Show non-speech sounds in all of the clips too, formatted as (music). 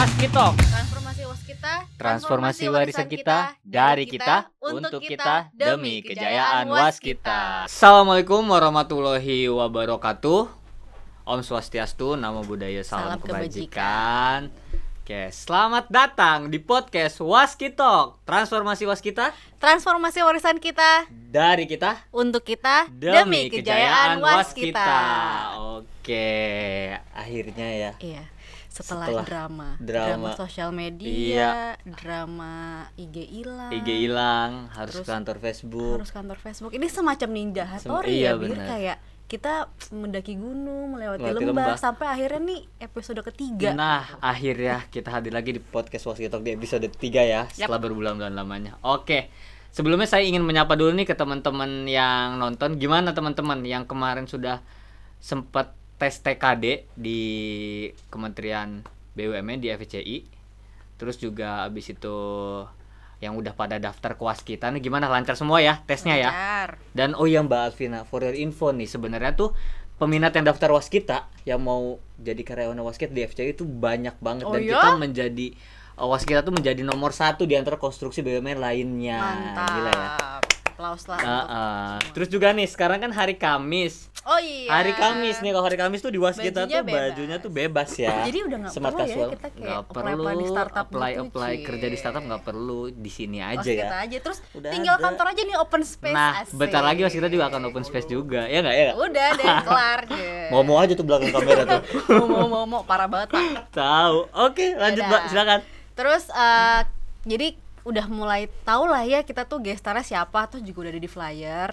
Waskitalk. Transformasi waskita, Transformasi warisan kita dari kita untuk kita demi kejayaan waskita. Assalamualaikum warahmatullahi wabarakatuh. Om Swastiastu, Namo Buddhaya, salam, Salam kebajikan. Oke, selamat datang di podcast Waskitalk. Transformasi waskita Transformasi warisan kita dari kita untuk kita demi kejayaan waskita. waskita. Oke, akhirnya ya. Iya. Setelah, Setelah drama, drama. sosial media, Iya. drama IG hilang, IG hilang, harus Terus kantor Facebook. harus kantor Facebook. Ini semacam ninja Sem- hatori iya, ya, Bir kayak kita mendaki gunung, melewati Melewati lembah, lembah. sampai akhirnya nih episode ketiga. Nah, akhirnya kita hadir lagi di podcast Waskitalk di episode 3 ya, setelah berbulan-bulan lamanya. Oke. Sebelumnya saya ingin menyapa dulu nih ke teman-teman yang nonton. Gimana teman-teman yang kemarin sudah sempat tes TKD di Kementerian BUMN di FCI. Terus juga abis itu yang udah pada daftar kuas kita nih gimana lancar semua ya tesnya ya. Lancar. Dan oh iya Mbak Alvina, for your info nih sebenarnya tuh peminat yang daftar waskita yang mau jadi karyawan waskita di FCI itu banyak banget Oh dan iya? kita menjadi uh, waskita tuh menjadi nomor satu di antara konstruksi BUMN lainnya. Mantap. Gila ya. Aplaus lah. Ah, ah. semua. Terus juga nih sekarang kan hari Kamis. Oh iya. Hari Kamis nih kalau hari Kamis tuh di waskita Bajunya tuh bebas. bajunya tuh bebas ya. Jadi udah nggak Smart perlu ya casual. kita kayak Nggak apply-apply di startup apply gitu, apply kerja di startup nggak perlu di sini aja ya. aja terus Udah tinggal ada. kantor aja nih open space Nah, asik. bentar lagi waskita juga akan open space juga. Ya nggak ya nggak? udah deh (laughs) kelar deh Ngomong aja tuh belakang kamera tuh. mau mau mau mau parah banget pak Tahu. Oke, lanjut. Mbak, silakan. terus eh, jadi udah mulai tahu lah ya kita tuh gestarnya siapa tuh juga udah ada di flyer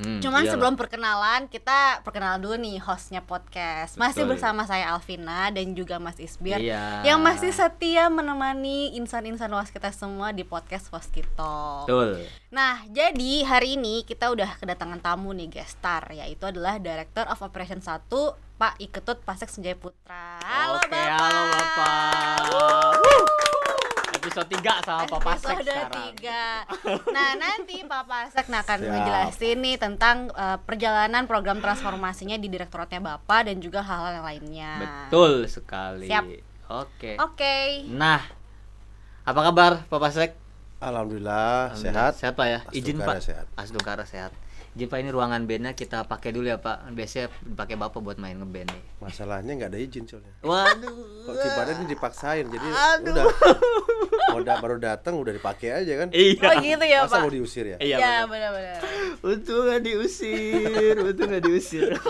Hmm, Cuman iyalah. sebelum perkenalan kita perkenalan dulu nih hostnya podcast Masih Betul. bersama saya Alvina dan juga Mas Isbir Iya. Yang masih setia menemani insan-insan was kita semua di podcast Waskito Betul. Nah, jadi hari ini kita udah kedatangan tamu nih gestar yaitu adalah Director of Operation 1 Pak Iketut Pasek Senjaya Putra. Halo Oke, Bapak. halo Bapak. Wuh. Episode 3 sama Pak Pasek Episode sekarang. 3. Nah, nanti Pak Pasek nah, akan Siap. ngejelasin nih tentang eh, perjalanan program transformasinya di direktoratnya Bapak dan juga hal-hal yang lainnya. Betul sekali. Siap. Oke. Oke. Nah, apa kabar Pak Pasek? Alhamdulillah sehat. Sehat Pak ya? Izin Pak. sehat. Asdukara sehat. Izin Pak ini ruangan bandnya kita pakai dulu ya Pak. Biasanya pakai Bapak buat main ngeband nih. Masalahnya nggak ada izin soalnya. Waduh. Kok tiba ini dipaksain jadi Aduh. udah mau da- baru datang udah dipakai aja kan. Iya. Oh gitu ya, Masa Pak. mau diusir ya? Iya, ya, benar. benar-benar. Untung gak diusir, untung gak diusir. (laughs)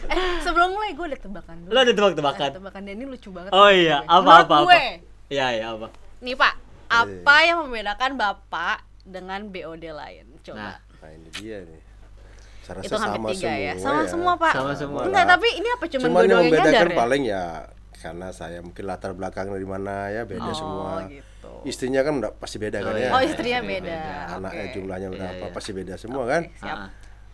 Eh, sebelum mulai gue ada tebakan dulu. Lo ada Ada tebak-tebakan? tebakan dan ini lucu banget. Oh iya, gue. apa Menurut apa apa? gue. Iya iya apa? Nih Pak, apa yang membedakan Bapak dengan BOD lain? Coba. Nah ini dia nih. Saya rasa itu hampir sama tiga semua ya. Sama semua Pak. Sama semua. Enggak, tapi ini apa cuman Cuman yang membedakan nyadar ya? paling ya karena saya mungkin latar belakang dari mana ya beda Oh, semua. gitu. Istrinya kan udah pasti beda kan Oh, ya. iya. Oh, istrinya Beda. beda. Anaknya Oke. jumlahnya Iya, berapa iya. pasti beda semua kan. Siap.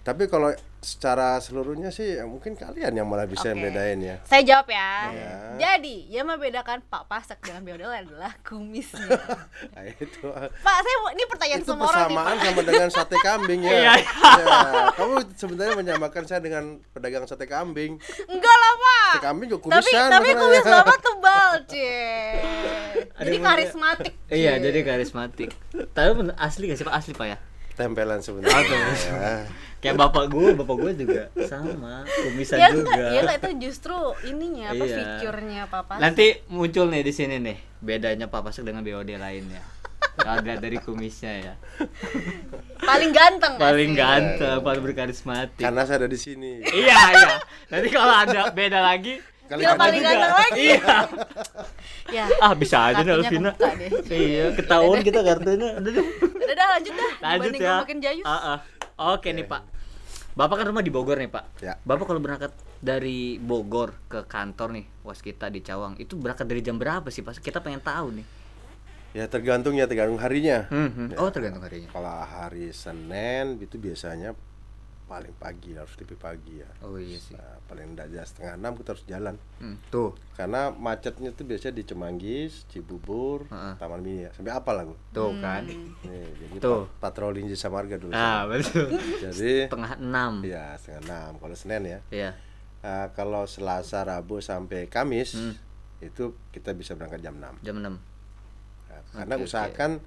Tapi kalau secara seluruhnya sih ya mungkin kalian yang malah bisa Oke. membedain ya. Saya jawab ya. Iya. Jadi, yang membedakan Pak Pasek dengan lain adalah kumisnya. (laughs) Nah, itu Pak, saya ini pertanyaan itu semua orang persamaan sama dengan sate kambing ya. (laughs) Iya. Ya, Kamu sebenarnya menyamakan saya dengan pedagang sate kambing. Enggak lah, Pak. Sate kambing juga Tapi kumisan. tapi masalahnya. kumis Bapak (laughs) tebal, Cie. Jadi karismatik. Iya, jadi karismatik. Tapi asli gak sih Pak? Asli Pak ya? Tempelan sebenarnya. Ya. (laughs) Kayak bapak gue, bapak gue juga sama, kumisan ya juga. enggak, ya enggak itu justru ininya apa Iya. fiturnya Papa. Nanti muncul nih di sini nih bedanya Pak Pasek dengan BOD lainnya. Kalau dilihat dari kumisnya ya. paling ganteng Paling sih? ganteng, paling berkarismatik. Karena saya ada di sini. Iya, iya. Nanti kalau ada beda lagi, Kali ada paling juga. ganteng lagi. iya. (laughs) Ya. Ah, bisa aja nih Alvina. Iya, ketahuan kita kartunya. Udah deh. Udah dah lanjut dah. Lanjut ya. makin jayus. Ah, ah. Oke nih Pak. Bapak kan rumah di Bogor nih Pak. Ya. Bapak kalau berangkat dari Bogor ke kantor nih, waskita di Cawang, itu berangkat dari jam berapa sih Pak? Kita pengen tahu nih. Ya tergantung ya tergantung harinya. Hmm, hmm. Oh tergantung harinya. Kalau hari Senin itu biasanya paling pagi harus lebih pagi ya. Oh iya sih. Nah, paling tidak jam setengah enam kita harus jalan. Hmm, tuh. Karena macetnya itu biasanya di Cemanggis, Cibubur, Heeh. Taman Mini ya. Sampai apa lah gua? Tuh kan. Nih, jadi Tuh. pat- patroli Jasa Marga dulu. Ah, betul. Jadi Tengah enam. ya setengah enam kalau Senin ya. Iya. Nah, kalau Selasa, Rabu sampai Kamis Hmm. itu kita bisa berangkat jam 6 Jam 6. Nah, karena oke. usahakan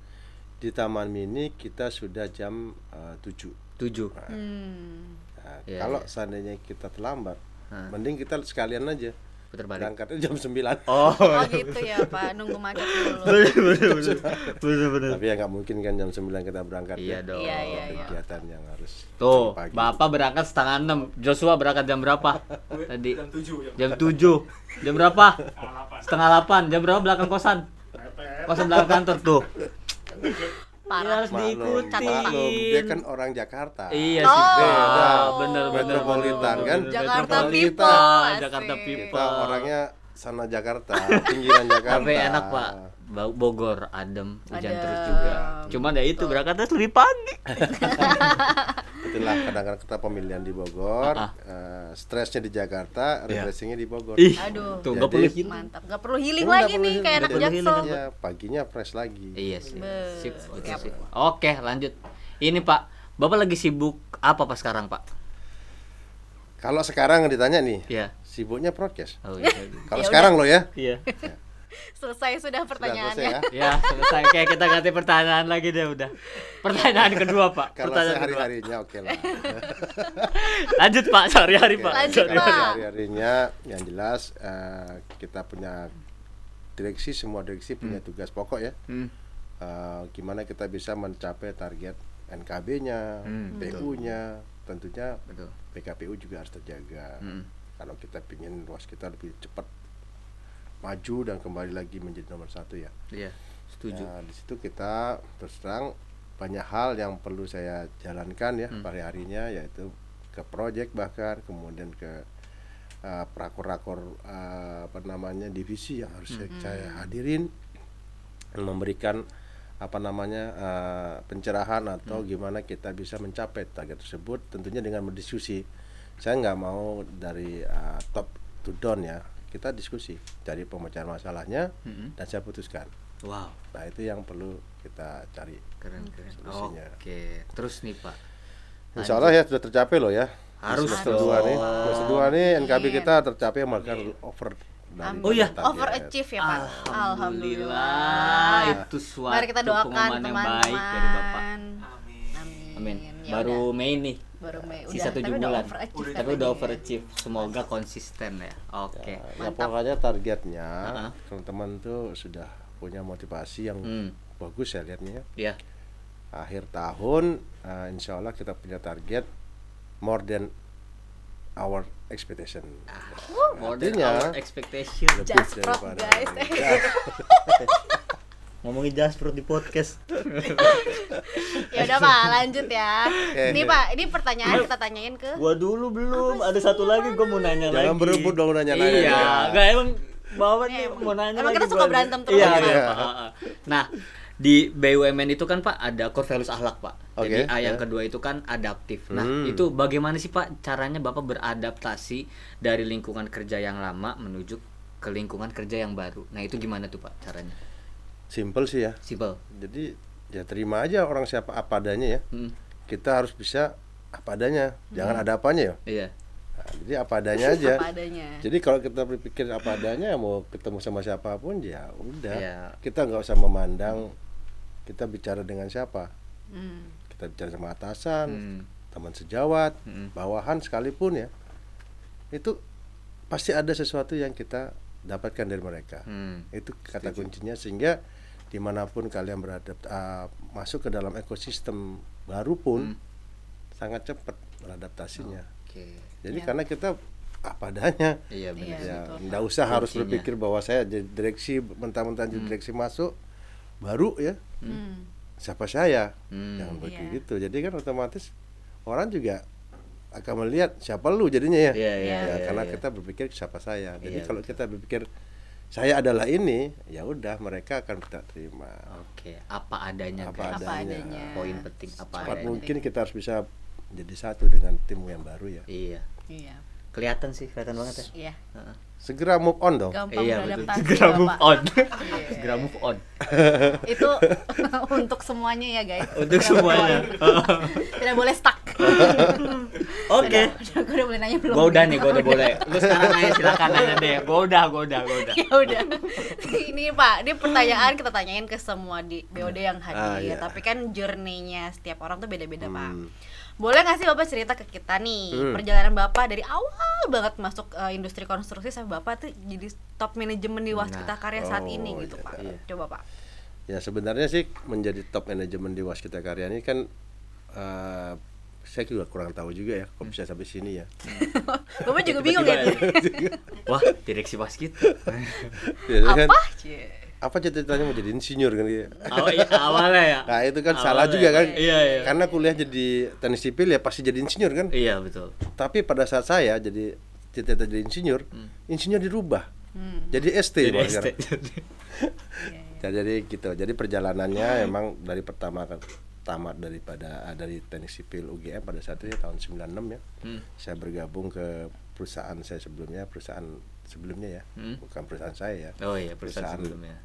di Taman Mini kita sudah jam eh, 7 7. Hmm. Nah, Iya, kalau iya. seandainya kita terlambat Hah. mending kita sekalian aja Putar balik. berangkatnya jam 9 (laughs) Oh, Oh gitu ya Pak, nunggu macet dulu. (laughs) bener-bener. tapi ya nggak mungkin kan jam 9 kita berangkat Iya ya. dong. Iya, iya, Ada iya. kegiatan yang harus Tuh, pagi. Bapak berangkat setengah enam. Joshua berangkat jam berapa? (laughs) Tadi. jam 7 jam Jam 7. Jam berapa? Setengah 8. Jam berapa belakang kosan? Kosan belakang kantor tuh. Ya, Parah. harus Maklum, diikuti. maklum. dia kan orang Jakarta Iya Oh. sih. Pak. Beda. Bener bener Metropolitan, bener, kan? Jakarta people. Jakarta kita people. orangnya sana Jakarta pinggiran Jakarta Tapi enak pak, Bogor adem, hujan Adem. terus juga. Cuman ya itu berangkatnya lebih pagi. (laughs) itulah kadang-kadang kita pemilihan di Bogor Ah, eh, stresnya di Jakarta Iya. refreshingnya di Bogor Ih, Aduh. tuh nggak Jadi- perlu healing. Mantap, nggak perlu healing lagi perlu nih healing, kayak anak jaksel. ya paginya fresh lagi Iya sih. Sip, gitu. Oke, lanjut. Ini Pak, Bapak lagi sibuk apa Pak sekarang Pak? kalau sekarang ditanya nih Iya. sibuknya broadcast Oh iya. kalau Ya sekarang lo ya Iya. Selesai sudah sudah pertanyaannya. selesai ya Ya, selesai. Kayak kita ganti pertanyaan lagi deh udah. Pertanyaan kedua, Pak. kalau Pertanyaan kedua. sehari-harinya oke lah (laughs) Lanjut, Pak. Sehari-hari, Oke, Pak. Lanjut, Sehari-hari. Pak. sehari-harinya yang jelas eh, kita punya direksi semua direksi punya tugas pokok ya Hmm. Eh, gimana kita bisa mencapai target NKB-nya, Hmm, PU-nya, tentunya Betul. PKPU juga harus terjaga. Hmm. Kalau kita ingin ruas kita lebih cepat maju dan kembali lagi menjadi nomor satu ya. Iya, setuju. Nah, di situ kita terus terang banyak hal yang perlu saya jalankan ya Hmm. pada harinya yaitu ke proyek bahkan kemudian ke uh, prakor-rakor uh, apa namanya divisi yang harus saya- saya hadirin memberikan apa namanya uh, pencerahan atau gimana kita bisa mencapai target tersebut tentunya dengan berdiskusi saya nggak mau dari uh, top to down ya kita diskusi cari pemecahan masalahnya Mm-mm. dan saya putuskan Wow, Nah itu yang perlu kita cari. keren keren. Solusinya. Oke, terus nih, Pak. Insya Allah ya sudah tercapai loh ya. Harus semester dong. dua nih. Semester dua nih NKB kita tercapai bahkan over. dari Oh iya. target. Overachieve ya, Pak. Alhamdulillah. Itu suatu Mari kita doakan pengumuman yang baik dari Bapak. teman-teman. amin Amin. Amin. Ya Baru. Mei nih. Baru Mei. Udah, Sisa tapi tujuh udah bulan. overachieve Tapi katanya. udah overachieve. Semoga konsisten ya. Oke. Ya, pokoknya targetnya Uh-uh. teman-teman tuh sudah punya motivasi yang Hmm. bagus ya lihatnya. Ya. Akhir tahun eh, Insya Allah kita punya target more than our expectation. More than our expectation. Lebih Just daripada- guys. (laughs) (laughs) Ngomongin Jasper di podcast. (laughs) Ya udah Pak, lanjut ya. Ini Pak, ini pertanyaan kita tanyain ke Gua dulu belum. Ada satu lagi gua mau nanya lagi. Jangan berebut dong nanya-nanya. Iya, Ya. enggak emang bawa nih Emang- mau nanya emang lagi kita suka gua. berantem terus Iya, ya, iya? Pak. Nah, di BUMN itu kan Pak ada core values akhlak, Pak. Jadi Oke, A yang ya. kedua itu kan adaptif. Nah, Hmm. itu bagaimana sih Pak caranya Bapak beradaptasi dari lingkungan kerja yang lama menuju ke lingkungan kerja yang baru. Nah, itu gimana tuh Pak caranya? Simple sih ya. Simple. Jadi ya terima aja orang siapa apa adanya ya. Hmm. Kita harus bisa apa adanya. Jangan ada apanya ya. Iya. Nah, jadi apa adanya (laughs) aja. apa adanya. Jadi kalau kita berpikir apa adanya mau ketemu sama siapa pun ya udah. Iya. Kita nggak usah memandang kita bicara dengan siapa. Hmm. Kita bicara sama atasan, Hmm. teman sejawat, Hmm. bawahan sekalipun ya. Itu pasti ada sesuatu yang kita dapatkan dari mereka. Hmm. Itu kata kuncinya sehingga di mana pun kalian berada masuk ke dalam ekosistem baru pun Hmm. sangat cepat beradaptasinya. Oke. Jadi Ya. karena kita apa adanya. Iya benar. Iya. ya betul. nggak usah harus Kuncinya. berpikir bahwa saya jadi direksi mentang-mentang jadi direksi masuk baru ya Hmm. siapa saya Hmm. jangan Iya. begitu jadi kan otomatis orang juga akan melihat siapa lu jadinya ya, Iya, iya, Ya, iya, karena kita berpikir siapa saya jadi kalau kita berpikir saya adalah ini ya udah mereka akan kita terima Oke, apa adanya Apa guys. Apa adanya. adanya. Poin penting apa cepat adanya. mungkin kita harus bisa menjadi satu dengan tim yang baru ya Iya. Iya. Kelihatan sih, kelihatan banget ya. Iya. Heeh. segera move on dong Gampang Iya betul. beradaptasi. Segera ya, move on. Iya. Segera move on. (laughs) Itu (laughs) untuk semuanya ya, guys. Untuk Segera semuanya. Tidak boleh stuck. (laughs) Oke. Udah, gue udah boleh nanya belum? Gua udah nih, gua udah boleh. Lu sekarang nanya silakan nanya deh. Gua udah, gua udah, gua udah. (laughs) ya udah ini pak ini pertanyaan kita tanyain ke semua di BOD yang hadir Ah, iya. tapi kan journey-nya setiap orang tuh beda-beda pak Hmm. boleh nggak sih bapak cerita ke kita nih Hmm. perjalanan bapak dari awal banget masuk eh, industri konstruksi sampai bapak tuh jadi top manajemen di Waskita Nah. Karya saat Oh, ini gitu iya, pak iya. coba pak Ya sebenarnya sih menjadi top manajemen di Waskita Karya ini kan eh, saya juga kurang tahu juga ya kok bisa sampai sini ya. (laughs) bapak juga bingung ya (laughs) Wah, direksi basket. (laughs) Ya, kan, apa apa cita-citanya mau jadi insinyur kan gitu. Awal, iya, awalnya ya. Nah itu kan salah juga kan. Iya, iya. Karena kuliah jadi teknik sipil ya pasti jadi insinyur kan. Iya, betul. Tapi pada saat saya jadi cita-cita jadi insinyur, insinyur dirubah. Jadi ST Hmm. Jadi ST. sekarang. Ya, jadi gitu. Jadi perjalanannya emang dari pertama kan tamat daripada ah, dari teknik sipil UGM pada saat itu ya, tahun 96 ya. Hmm. Saya bergabung ke perusahaan saya sebelumnya, perusahaan sebelumnya ya. Hmm. Bukan perusahaan saya ya. Oh iya, perusahaan sebelumnya.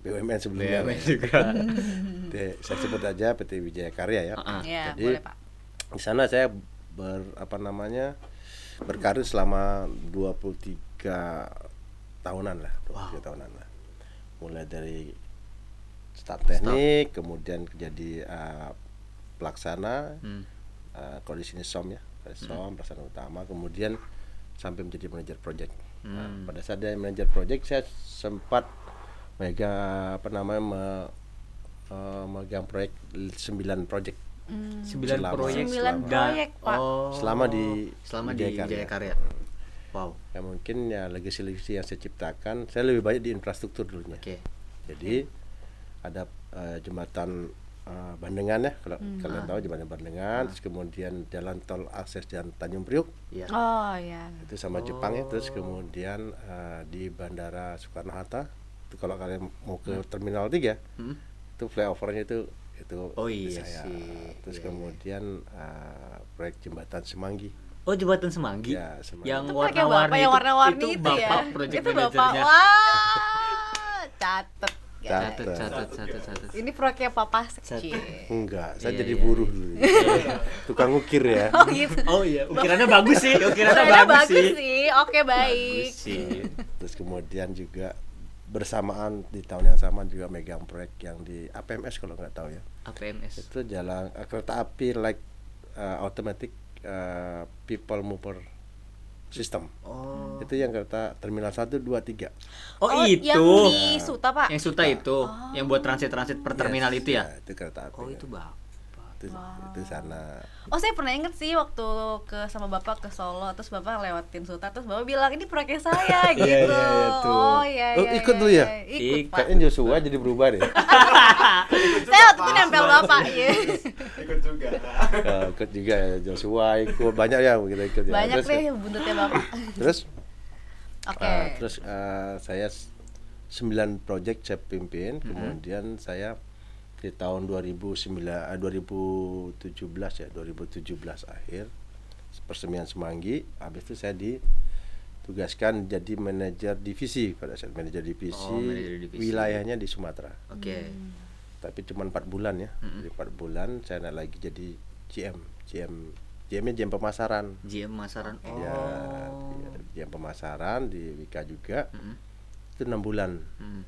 BUMN sebelumnya. BUMN juga. (laughs) Oke, saya sebut aja PT Wijaya Karya ya. Ah, ya Jadi boleh pak di sana saya ber apa namanya berkarir selama 23 tahunan lah, 23 tahunan lah. Mulai dari staf teknik, kemudian jadi uh, pelaksana, Hmm. uh, kalau di sini SOM ya, SOM pelaksana utama, kemudian sampai menjadi manajer project. Nah, Hmm. pada saat dia manajer project saya sempat mega apa namanya me- uh, megang proyek 9 project Sembilan Selama- proyek. Sembilan proyek, Pak. Oh. Selama di selama di Karya. Jaya Karya. Wow. ya mungkin ya legacy-legacy yang saya ciptakan saya lebih banyak di infrastruktur dulunya Oke. jadi ada eh, jembatan eh, Bandengan ya kalau Hmm. kalian Ah. tahu jembatan Bandengan terus kemudian jalan tol akses jalan Tanjung Priuk Iya. oh ya itu sama Jepang ya terus Oh. kemudian eh, di Bandara Soekarno Hatta itu kalau kalian mau ke Terminal 3 Hmm. itu flyovernya itu itu Oh iya saya sih. terus Iya, iya. kemudian eh, proyek jembatan Semanggi Oh jembatan Semanggi. Ya, Semanggi. Yang itu warna-warni yang warna-warni itu, ya bapak project itu bapak manajernya. wah catet. Catat, catat, catat, catat. ini proyeknya papa sekecil enggak saya Iya, jadi iya, buruh dulu. (laughs) Tukang ukir ya. Oh gitu. Oh iya, ukirannya bagus sih, ukirannya Ukirannya bagus, bagus sih. sih. Oke baik Bagus sih. terus kemudian juga bersamaan di tahun yang sama juga megang proyek yang di APMS kalau nggak tahu ya. APMS. itu jalan eh, kereta api like uh, automatic uh, people mover system Oh. itu yang kereta terminal 1, 2, 3 Oh, itu. yang di Suta pak Yang Suta itu, yang buat transit-transit per terminal itu ya. itu kereta api Oh, ya. itu bapak. Itu, itu sana Oh saya pernah inget sih waktu ke sama bapak ke Solo terus bapak lewatin Suta terus bapak bilang ini proyeknya saya (laughs) gitu. Iya, iya, iya, tuh. Oh iya Oh, iya. ikut iya, lu ya? iya. Ikut Ik- pak. kayaknya Joshua jadi berubah deh (laughs) Saya waktu itu nempel bapak ya. (laughs) ikut juga Eh, ikut juga ya Joshua ikut banyak ya kita ikut ya Banyak terus, deh buntutnya bapak. terus Oke. Uh, terus uh, saya s- 9 project saya pimpin, Mm-hmm. kemudian saya di tahun 2009 uh, 2017 ya, 2017 akhir persemian Semanggi, habis itu saya ditugaskan jadi manajer divisi pada saat manajer divisi, Oh, manajer divisi. wilayahnya di Sumatera. Oke. Tapi cuma empat bulan ya, jadi empat bulan saya naik lagi jadi GM, GM, GM-nya GM pemasaran. GM Masaran. Oh. Ya, di- yang pemasaran di Wika juga Mm-mm. itu enam bulan. Mm.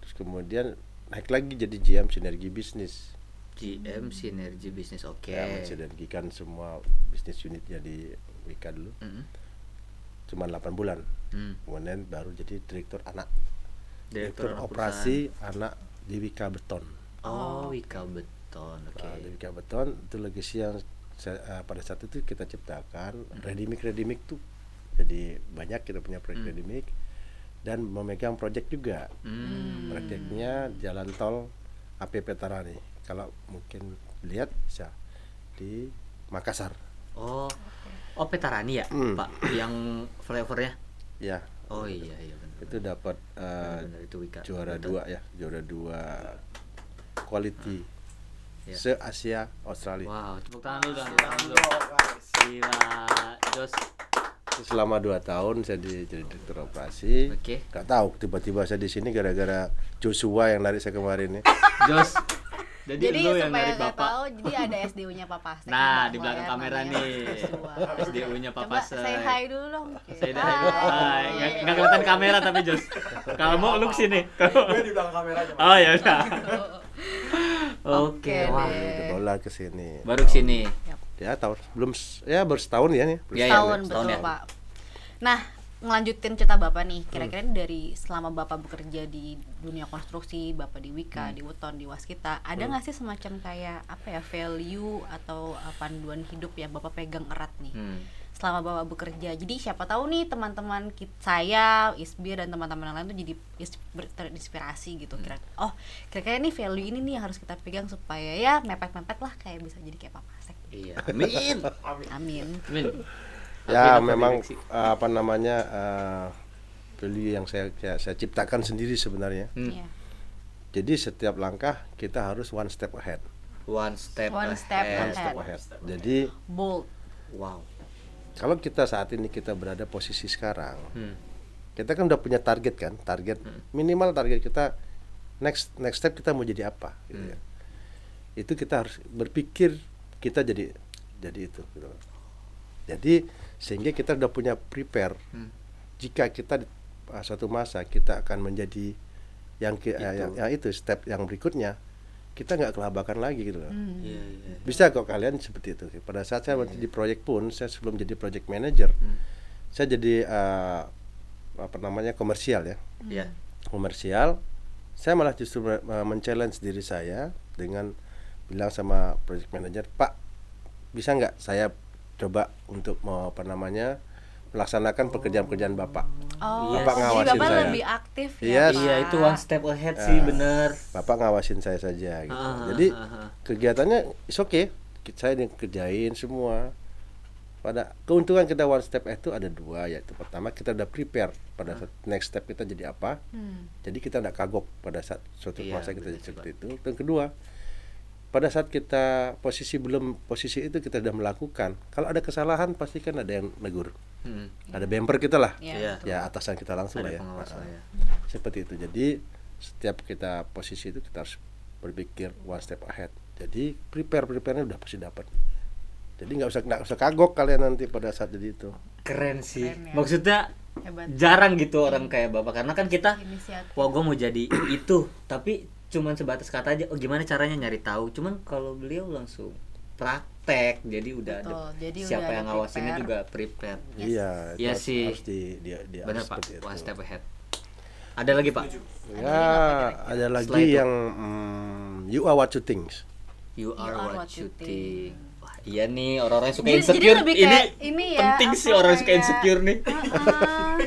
Terus kemudian naik lagi jadi GM sinergi bisnis. GM Sinergi Bisnis. Oke. Ya, mensinergikan semua bisnis unitnya di Wika dulu. Mm-mm. Cuma 8 bulan. Mm. Kemudian baru jadi direktur anak. Direktur Direktur anak operasi anak di Wika Beton. Oh, Wika Beton. Oke. Nah, di Wika Beton itu legacy yang saya- eh, pada saat itu kita ciptakan ready mix ready mix tuh jadi banyak kita punya proyek ready mix dan memegang proyek juga Hmm. proyeknya jalan tol AP Petarani kalau mungkin lihat bisa di Makassar Oh. Oh, Petarani ya, Hmm. Pak, yang flavornya. ya Oh iya iya benar. itu dapat eh, Benar, itu Wika. juara Betul. dua ya juara dua quality Ya. se Asia Australia Wow, tepuk tangan dulu, dulu. Gila, Jos. Selama dua tahun saya di, jadi direktur operasi Oke. Gak tahu tiba-tiba saya di sini gara-gara Joshua yang narik saya kemarin nih Jos. Jadi, Jadi, lu yang nggak bapak. tahu, jadi ada SDU-nya Papa Sek Nah, di belakang ya, kamera nih. SDU-nya Papa Coba Sek. say hi dulu dong. Saya Hai. Hai. Nggak nggak kelihatan kamera tapi Jos. Kamu lu sini. Gue di belakang kamera aja. Oh ya udah. (laughs) Oke. Wah. Bola ke sini. Baru ke sini. Ya tahun belum ya baru setahun ya nih. Iya, Setahun setahun betul ya. Pak. Nah, ngelanjutin cerita Bapak nih. Kira-kira Hmm. ini dari selama Bapak bekerja di dunia konstruksi, Bapak di Wika, Hmm. di Weton, di Waskita, ada nggak sih semacam kayak apa ya value atau uh, panduan hidup yang Bapak pegang erat nih? Hmm. selama bapak bekerja jadi siapa tahu nih teman-teman kit- saya Isbir dan teman-teman yang lain tuh jadi terinspirasi gitu Hmm. kira oh kira-kira nih value ini nih yang harus kita pegang supaya ya mepet-mepet lah kayak bisa jadi kayak papa Sek Iya. Amin. amin Amin. Ya Tapi memang eh, apa namanya eh, value yang saya, saya saya ciptakan sendiri sebenarnya. Hmm. Iya. Jadi setiap langkah kita harus one step ahead. One step One step ahead. One step Ahead. Jadi bold Wow. kalau kita saat ini kita berada posisi sekarang, Hmm. kita kan udah punya target kan, target minimal target kita next next step kita mau jadi apa, gitu Hmm. ya. Itu kita harus berpikir kita jadi jadi itu. Gitu. Jadi sehingga kita udah punya prepare. Hmm. Jika kita di uh, suatu masa kita akan menjadi yang uh, Itu. yang, yang itu step yang berikutnya, kita nggak kelabakan lagi gitu loh. Hmm. Iya, iya. Bisa kok kalian seperti itu. Pada saat saya di proyek pun, saya sebelum jadi project manager, Hmm. saya jadi uh, apa namanya komersial ya, Iya. komersial. Saya malah justru me- me- men-challenge diri saya dengan bilang sama project manager, Pak, bisa nggak saya coba untuk mau apa namanya melaksanakan pekerjaan-pekerjaan bapak. oh Iya. Bapak jadi ngawasin bapak saya. lebih aktif Yes. ya Iya, Pak? itu one step ahead sih, Ah. bener. Bapak ngawasin saya saja gitu. Ah, Jadi ah, ah. kegiatannya is okay. Saya yang kerjain semua. Pada keuntungan kita one step itu ada dua yaitu pertama kita udah prepare pada saat next step kita jadi apa. Hmm. Jadi kita tidak kagok pada saat suatu Iya, masa kita jadi seperti itu. Dan kedua, pada saat kita posisi belum posisi itu kita sudah melakukan. Kalau ada kesalahan pasti kan ada yang negur. Hmm. Ada bemper kita lah. Iya, Iya. betul. Ya atasan kita langsung Ada lah ya. Ah, lah ya. seperti itu jadi setiap kita posisi itu kita harus berpikir one step ahead jadi prepare preparenya udah pasti dapat jadi nggak usah nggak usah kagok kalian nanti pada saat jadi itu Keren sih. Keren ya. Maksudnya Hebat. jarang gitu orang kayak bapak karena kan kita Inisiatif. wah gue mau jadi itu tapi cuman sebatas kata aja oh gimana caranya nyari tahu? Cuman kalau beliau langsung praktek jadi udah ada Betul, jadi siapa udah ada yang ngawasinnya juga prepare. Iya itu Iya harus, sih. harus di, di, di benar pak. itu. one step ahead. Ada lagi pak? Ya ada lagi Setelah itu? yang mm, you are what you think. You are, are what, what you you think. Wah, iya nih orang-orang yang suka Jadi- jadi insecure lebih ini, kayak ini ya, penting sih orang yang suka kayak- insecure nih Heeh.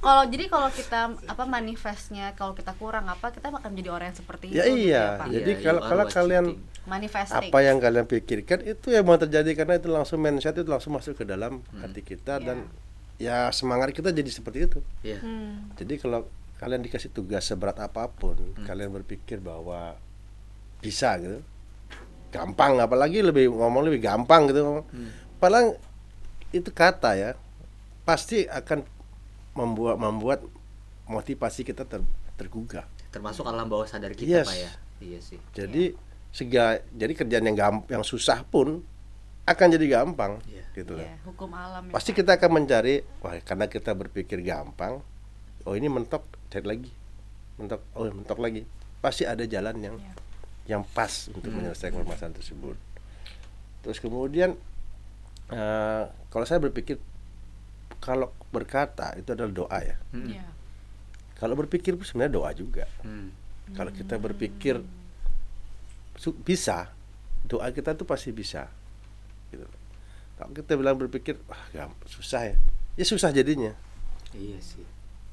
(laughs) kalau jadi kalau kita apa manifestnya kalau kita kurang apa kita akan menjadi orang yang seperti Ya itu gitu iya. Pak? Jadi Iya, kalau- kalau kalian manifesting apa yang kalian pikirkan itu yang mau terjadi karena itu langsung mindset itu langsung masuk ke dalam Hmm. hati kita Iya. dan ya semangat kita jadi seperti itu Iya. Hmm. Jadi kalau kalian dikasih tugas seberat apa pun, Hmm. kalian berpikir bahwa bisa gitu. Gampang apalagi lebih ngomong lebih gampang gitu. Hmm. Padahal itu kata ya pasti akan membuat membuat motivasi kita ter, tergugah. termasuk alam bawah sadar kita Yes. pak ya iya sih Jadi sega jadi kerjaan yang gamp yang susah pun akan jadi gampang Iya. gitu loh. Iya, hukum alam ya, Pasti kita akan mencari wah karena kita berpikir gampang, oh ini mentok cari lagi. Mentok oh mentok lagi. Pasti ada jalan yang Iya. Yang pas untuk Hmm. menyelesaikan permasalahan tersebut. Terus kemudian eh, kalau saya berpikir kalau berkata itu adalah doa ya. Hmm. Iya. Kalau berpikir pun sebenarnya doa juga. Hmm. Kalau kita berpikir bisa, doa kita tuh pasti bisa. Gitu. Kalau kita bilang berpikir wah gampang, susah ya. Ya susah jadinya. iya sih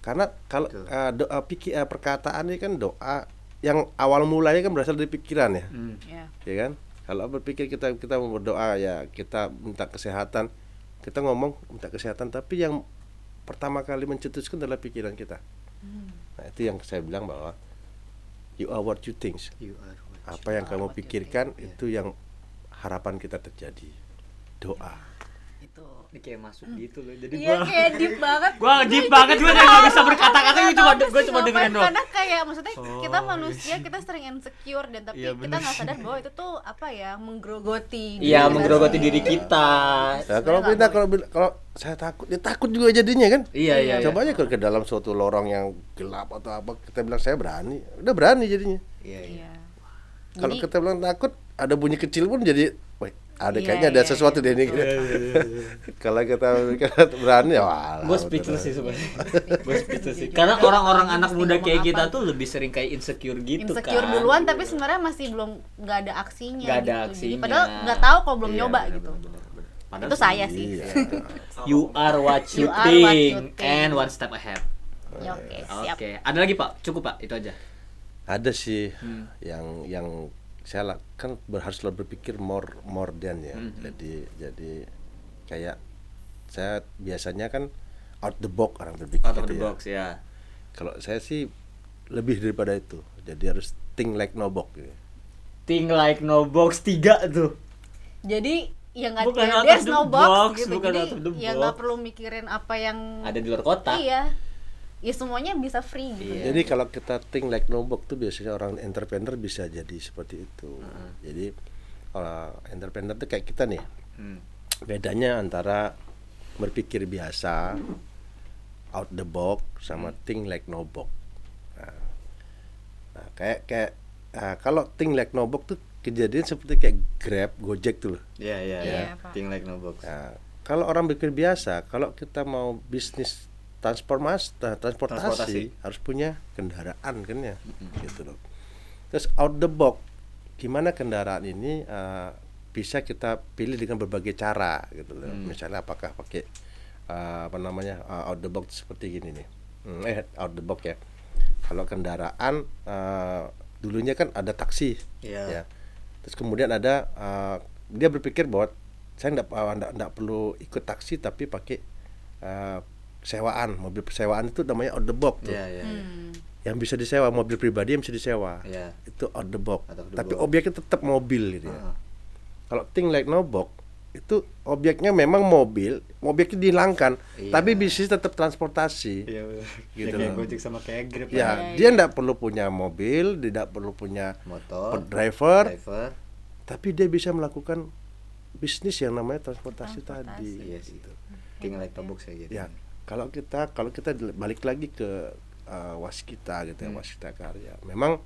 Karena kalau Betul. eh, doa pikir eh, perkataan ini kan doa yang awal mulanya kan berasal dari pikiran ya, Hmm. Iya. ya kan? Kalau berpikir kita kita mau berdoa ya kita minta kesehatan, kita ngomong minta kesehatan, tapi yang pertama kali mencetuskan adalah pikiran kita. Hmm. Nah itu yang saya bilang bahwa you are what you think. You are what Apa yang are kamu what you pikirkan think. itu yang harapan kita terjadi. Doa. Itu. Ini kayak masuk gitu loh. Jadi Iya gua kayak deep banget. gua deep banget gua nggak bisa berkata-kata gua cuma cuma dengerin doang. Karena kayak maksudnya kita Oh, manusia kita sering insecure dan tapi Iya, kita nggak sadar bahwa itu tuh apa ya menggerogoti. diri Iya, menggerogoti diri kita. Nah, kalau kita kalau kalau saya takut, ya takut juga jadinya kan. Iya, iya. iya. Coba aja kalau ke dalam suatu lorong yang gelap atau apa, kita bilang saya berani, udah berani jadinya. Iya, iya. Iya. Kalau kita bilang takut, ada bunyi kecil pun jadi, wah, ada Iya, kayaknya ada iya, sesuatu iya, deh ini. betul. (laughs) kalau kita, berani, ya wah. Gue speechless sih sebenarnya. (laughs) Gue speechless sih. Karena orang-orang anak muda kayak kita tuh lebih sering kayak insecure gitu insecure kan. duluan tapi sebenarnya masih belum nggak ada aksinya Nggak ada gitu. Jadi aksinya. padahal nggak tahu kalau belum Iya, nyoba bener, gitu bener, bener, bener. Padahal itu saya sih Iya. (laughs) You are what you, You are what think, you think. and one step ahead. Oke Oke, siap ada lagi Pak? Cukup Pak, itu aja. Ada sih Hmm. yang yang saya lah- kan harus selalu berpikir more more than ya. Hmm. Jadi jadi kayak saya biasanya kan out the box orang berpikir Out of gitu the ya. box ya. Kalau saya sih lebih daripada itu. Jadi harus think like no box gitu. Think like no box 3 tuh. jadi ya nggak Bukan ya, out of there's the no box, box, gitu bukan jadi out of the ya nggak perlu mikirin apa yang Ada di luar kota. iya ya semuanya bisa free gitu Iya. Jadi kalau kita think like no box tuh biasanya orang entrepreneur bisa jadi seperti itu. Jadi kalau entrepreneur tuh kayak kita nih. Hmm. bedanya antara berpikir biasa out the box sama Hmm. think like no box nah, nah, kayak kayak ah, kalau think like no box tuh kejadian seperti kayak grab gojek tuh loh. Iya, iya, Iya, iya. Think like no box. nah, kalau orang berpikir biasa kalau kita mau bisnis transformasi nah, transportasi, Transportasi. harus punya kendaraan kan ya? Gitu loh. Terus out the box gimana kendaraan ini uh, bisa kita pilih dengan berbagai cara gitu loh. Misalnya apakah pakai uh, apa namanya uh, out the box seperti gini nih. Hmm, eh out the box ya. Kalau kendaraan uh, dulunya kan ada taksi Iya. ya. Terus kemudian ada uh, dia berpikir bahwa saya nggak perlu ikut taksi tapi pakai uh, sewaan mobil sewaan itu namanya out the box tuh Iya, iya. iya. Hmm. yang bisa disewa mobil pribadi yang bisa disewa Iya. itu out the box Out of the tapi box. objeknya tetap mobil gitu ya Ah. kalau think like no box itu objeknya memang mobil objeknya dihilangkan Iya. tapi bisnis tetap transportasi Iya, bener. Gitu Ya, kayak. Gojek sama kayak Grab. ya dia tidak perlu punya mobil tidak perlu punya Motor, driver driver. tapi dia bisa melakukan bisnis yang namanya transportasi, Transportasi. tadi Iya sih. gitu. Think like no box kayak gitu. ya kalau kita kalau kita balik lagi ke uh, waskita gitu ya Hmm. waskita karya memang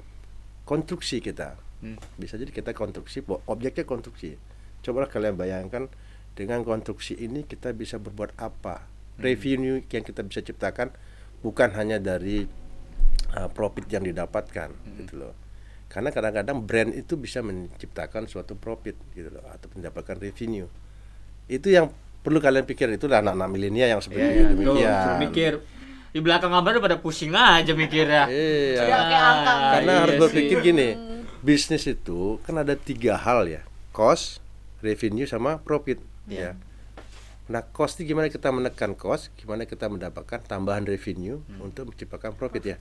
konstruksi kita Hmm. bisa jadi kita konstruksi objeknya konstruksi cobalah kalian bayangkan dengan konstruksi ini kita bisa berbuat apa Hmm. revenue yang kita bisa ciptakan bukan hanya dari uh, profit yang didapatkan Hmm. gitu loh karena kadang-kadang brand itu bisa menciptakan suatu profit gitu loh atau mendapatkan revenue itu yang perlu kalian pikir itu anak-anak milenial yang Iya, sebenarnya iya. Tuh, demikian mikir. Di belakang kabar udah pada pusing aja mikirnya. Iya. Karena iya harus sih. berpikir gini, bisnis itu kan ada tiga hal ya, cost, revenue sama profit. Iya. Ya. Nah, cost itu gimana kita menekan cost, gimana kita mendapatkan tambahan revenue untuk menciptakan profit ya.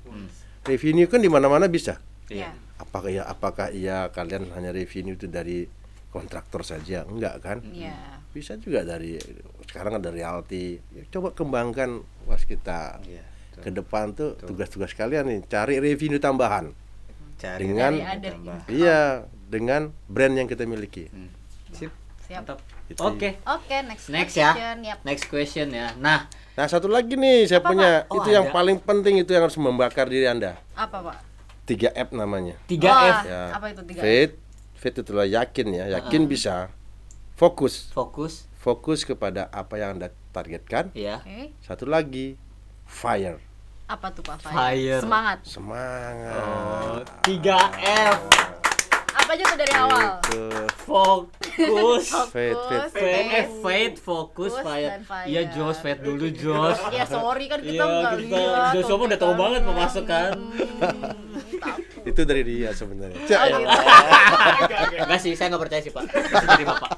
Revenue kan di mana-mana bisa. Iya. Apakah ya apakah iya kalian hanya revenue itu dari kontraktor saja? Enggak kan? Iya. Bisa juga dari sekarang ada royalti. Ya, coba kembangkan was kita. Iya, betul. Ke depan tuh tugas-tugas kalian nih cari revenue tambahan. Cari Dengan- Dari ada tambah. Iya, dengan brand yang kita miliki. Hmm. Sip. Siap. Mantap. Itu. Oke. Oke, next Next ya. question. Yap. Next question ya. Nah, Nah, satu lagi nih saya Apa, punya Pak? Oh, itu yang ada. paling penting itu yang harus membakar diri Anda. Apa, Pak? 3F namanya. 3F. Wah, Apa itu 3F? Faith, faith itu adalah yakin ya, yakin bisa. Fokus, Fokus. fokus kepada apa yang Anda targetkan. Iya. Oke. Satu lagi, fire, Apa tuh, Pak? Fire. Semangat. semangat. Oh, 3F. Apa aja tuh dari awal? Itu Fokus. (laughs) faith, faith. Fokus. Faith, eh, faith, fokus, Fokus fire. fire. Iya, Jos, faith dulu, Jos. Ya sorry kan kita Iya, nggak kita lihat. Joshua mah udah tahu banget mau masuk kan. Hmm, Itu dari dia sebenarnya. Oh, gitu. Enggak sih, saya nggak percaya sih, Pak. Itu dari Bapak.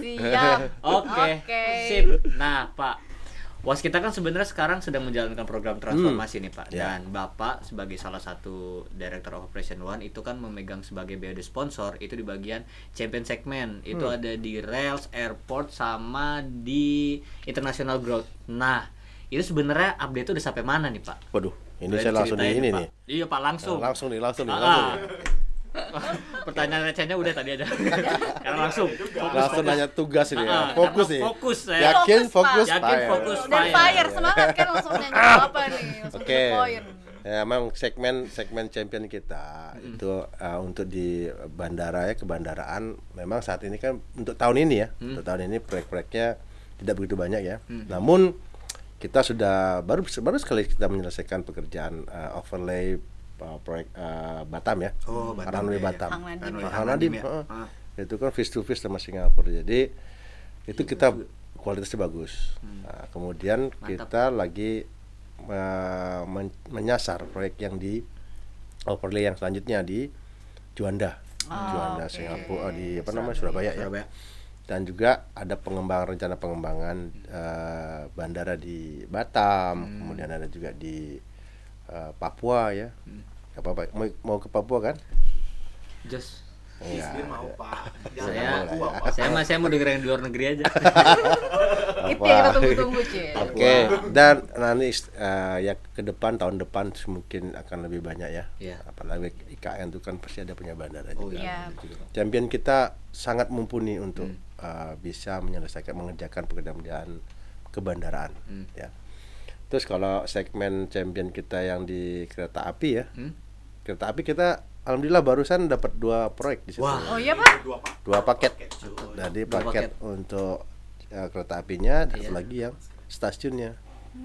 Siap. Oke. Oke. Sip. Nah, Pak. Waskita kan sebenarnya sekarang sedang menjalankan program transformasi nih Pak. Ya. Dan Bapak sebagai salah satu Director of Operation One itu kan memegang sebagai BOD sponsor itu di bagian champion segment. Itu ada di rails, airport sama di international growth. Nah, itu sebenarnya update itu udah sampai mana nih Pak? Waduh, ini saya langsung di ini Pak. nih. Iya Pak langsung. Nah, langsung nih, langsung nih, Ah, langsung ah. nih. (laughs) Pertanyaan recehnya udah tadi aja. (laughs) Sekarang langsung. Fokus, Langsung nanya tugas ini Ah, ya. Fokus karena nih. fokus saya. Yakin Fokus, Pak. fokus, Yakin fire. fokus. dan Fire. semangat kan langsung nanya (laughs) apa nih Oke. Ya, memang segmen segmen champion kita itu uh, untuk di bandara ya kebandaraan memang saat ini kan untuk tahun ini ya untuk tahun ini proyek-proyeknya tidak begitu banyak ya. Namun kita sudah baru baru sekali kita menyelesaikan pekerjaan uh, overlay uh, proyek uh, Batam ya. Oh, Batam, Runway iya, iya. Batam. Hang Nadim. Ya. Ya. heeh. Ah. itu kan face to face sama Singapura jadi itu kita kualitasnya bagus Nah, kemudian kita lagi uh, men- menyasar proyek yang di overlay yang selanjutnya di Juanda Juanda oke. Singapura di apa namanya Surabaya, ya Surabaya. Dan juga ada pengembangan rencana pengembangan uh, bandara di Batam kemudian ada juga di uh, Papua ya apa apa mau, mau ke Papua kan Just Enggak. Dia mau pak. Saya Pak. saya mah saya mau denger yang di luar negeri aja. (laughs) Itu yang kita tunggu-tunggu. Oke, dan nanti eh, ya ke depan tahun depan mungkin akan lebih banyak ya. Iya. Apalagi IKN itu kan pasti ada punya bandara Oh juga. Iya. Champion kita sangat mumpuni untuk eh, bisa menyelesaikan mengerjakan pekerjaan kebandaraan ya. Terus kalau segmen champion kita yang di kereta api ya. Hmm? Kereta api kita alhamdulillah barusan dapat dua proyek di situ. Wah. Oh iya, Pak. Dua. Dua paket. Jadi Dua paket, paket. untuk eh, kereta apinya, satu Iya. lagi yang stasiunnya.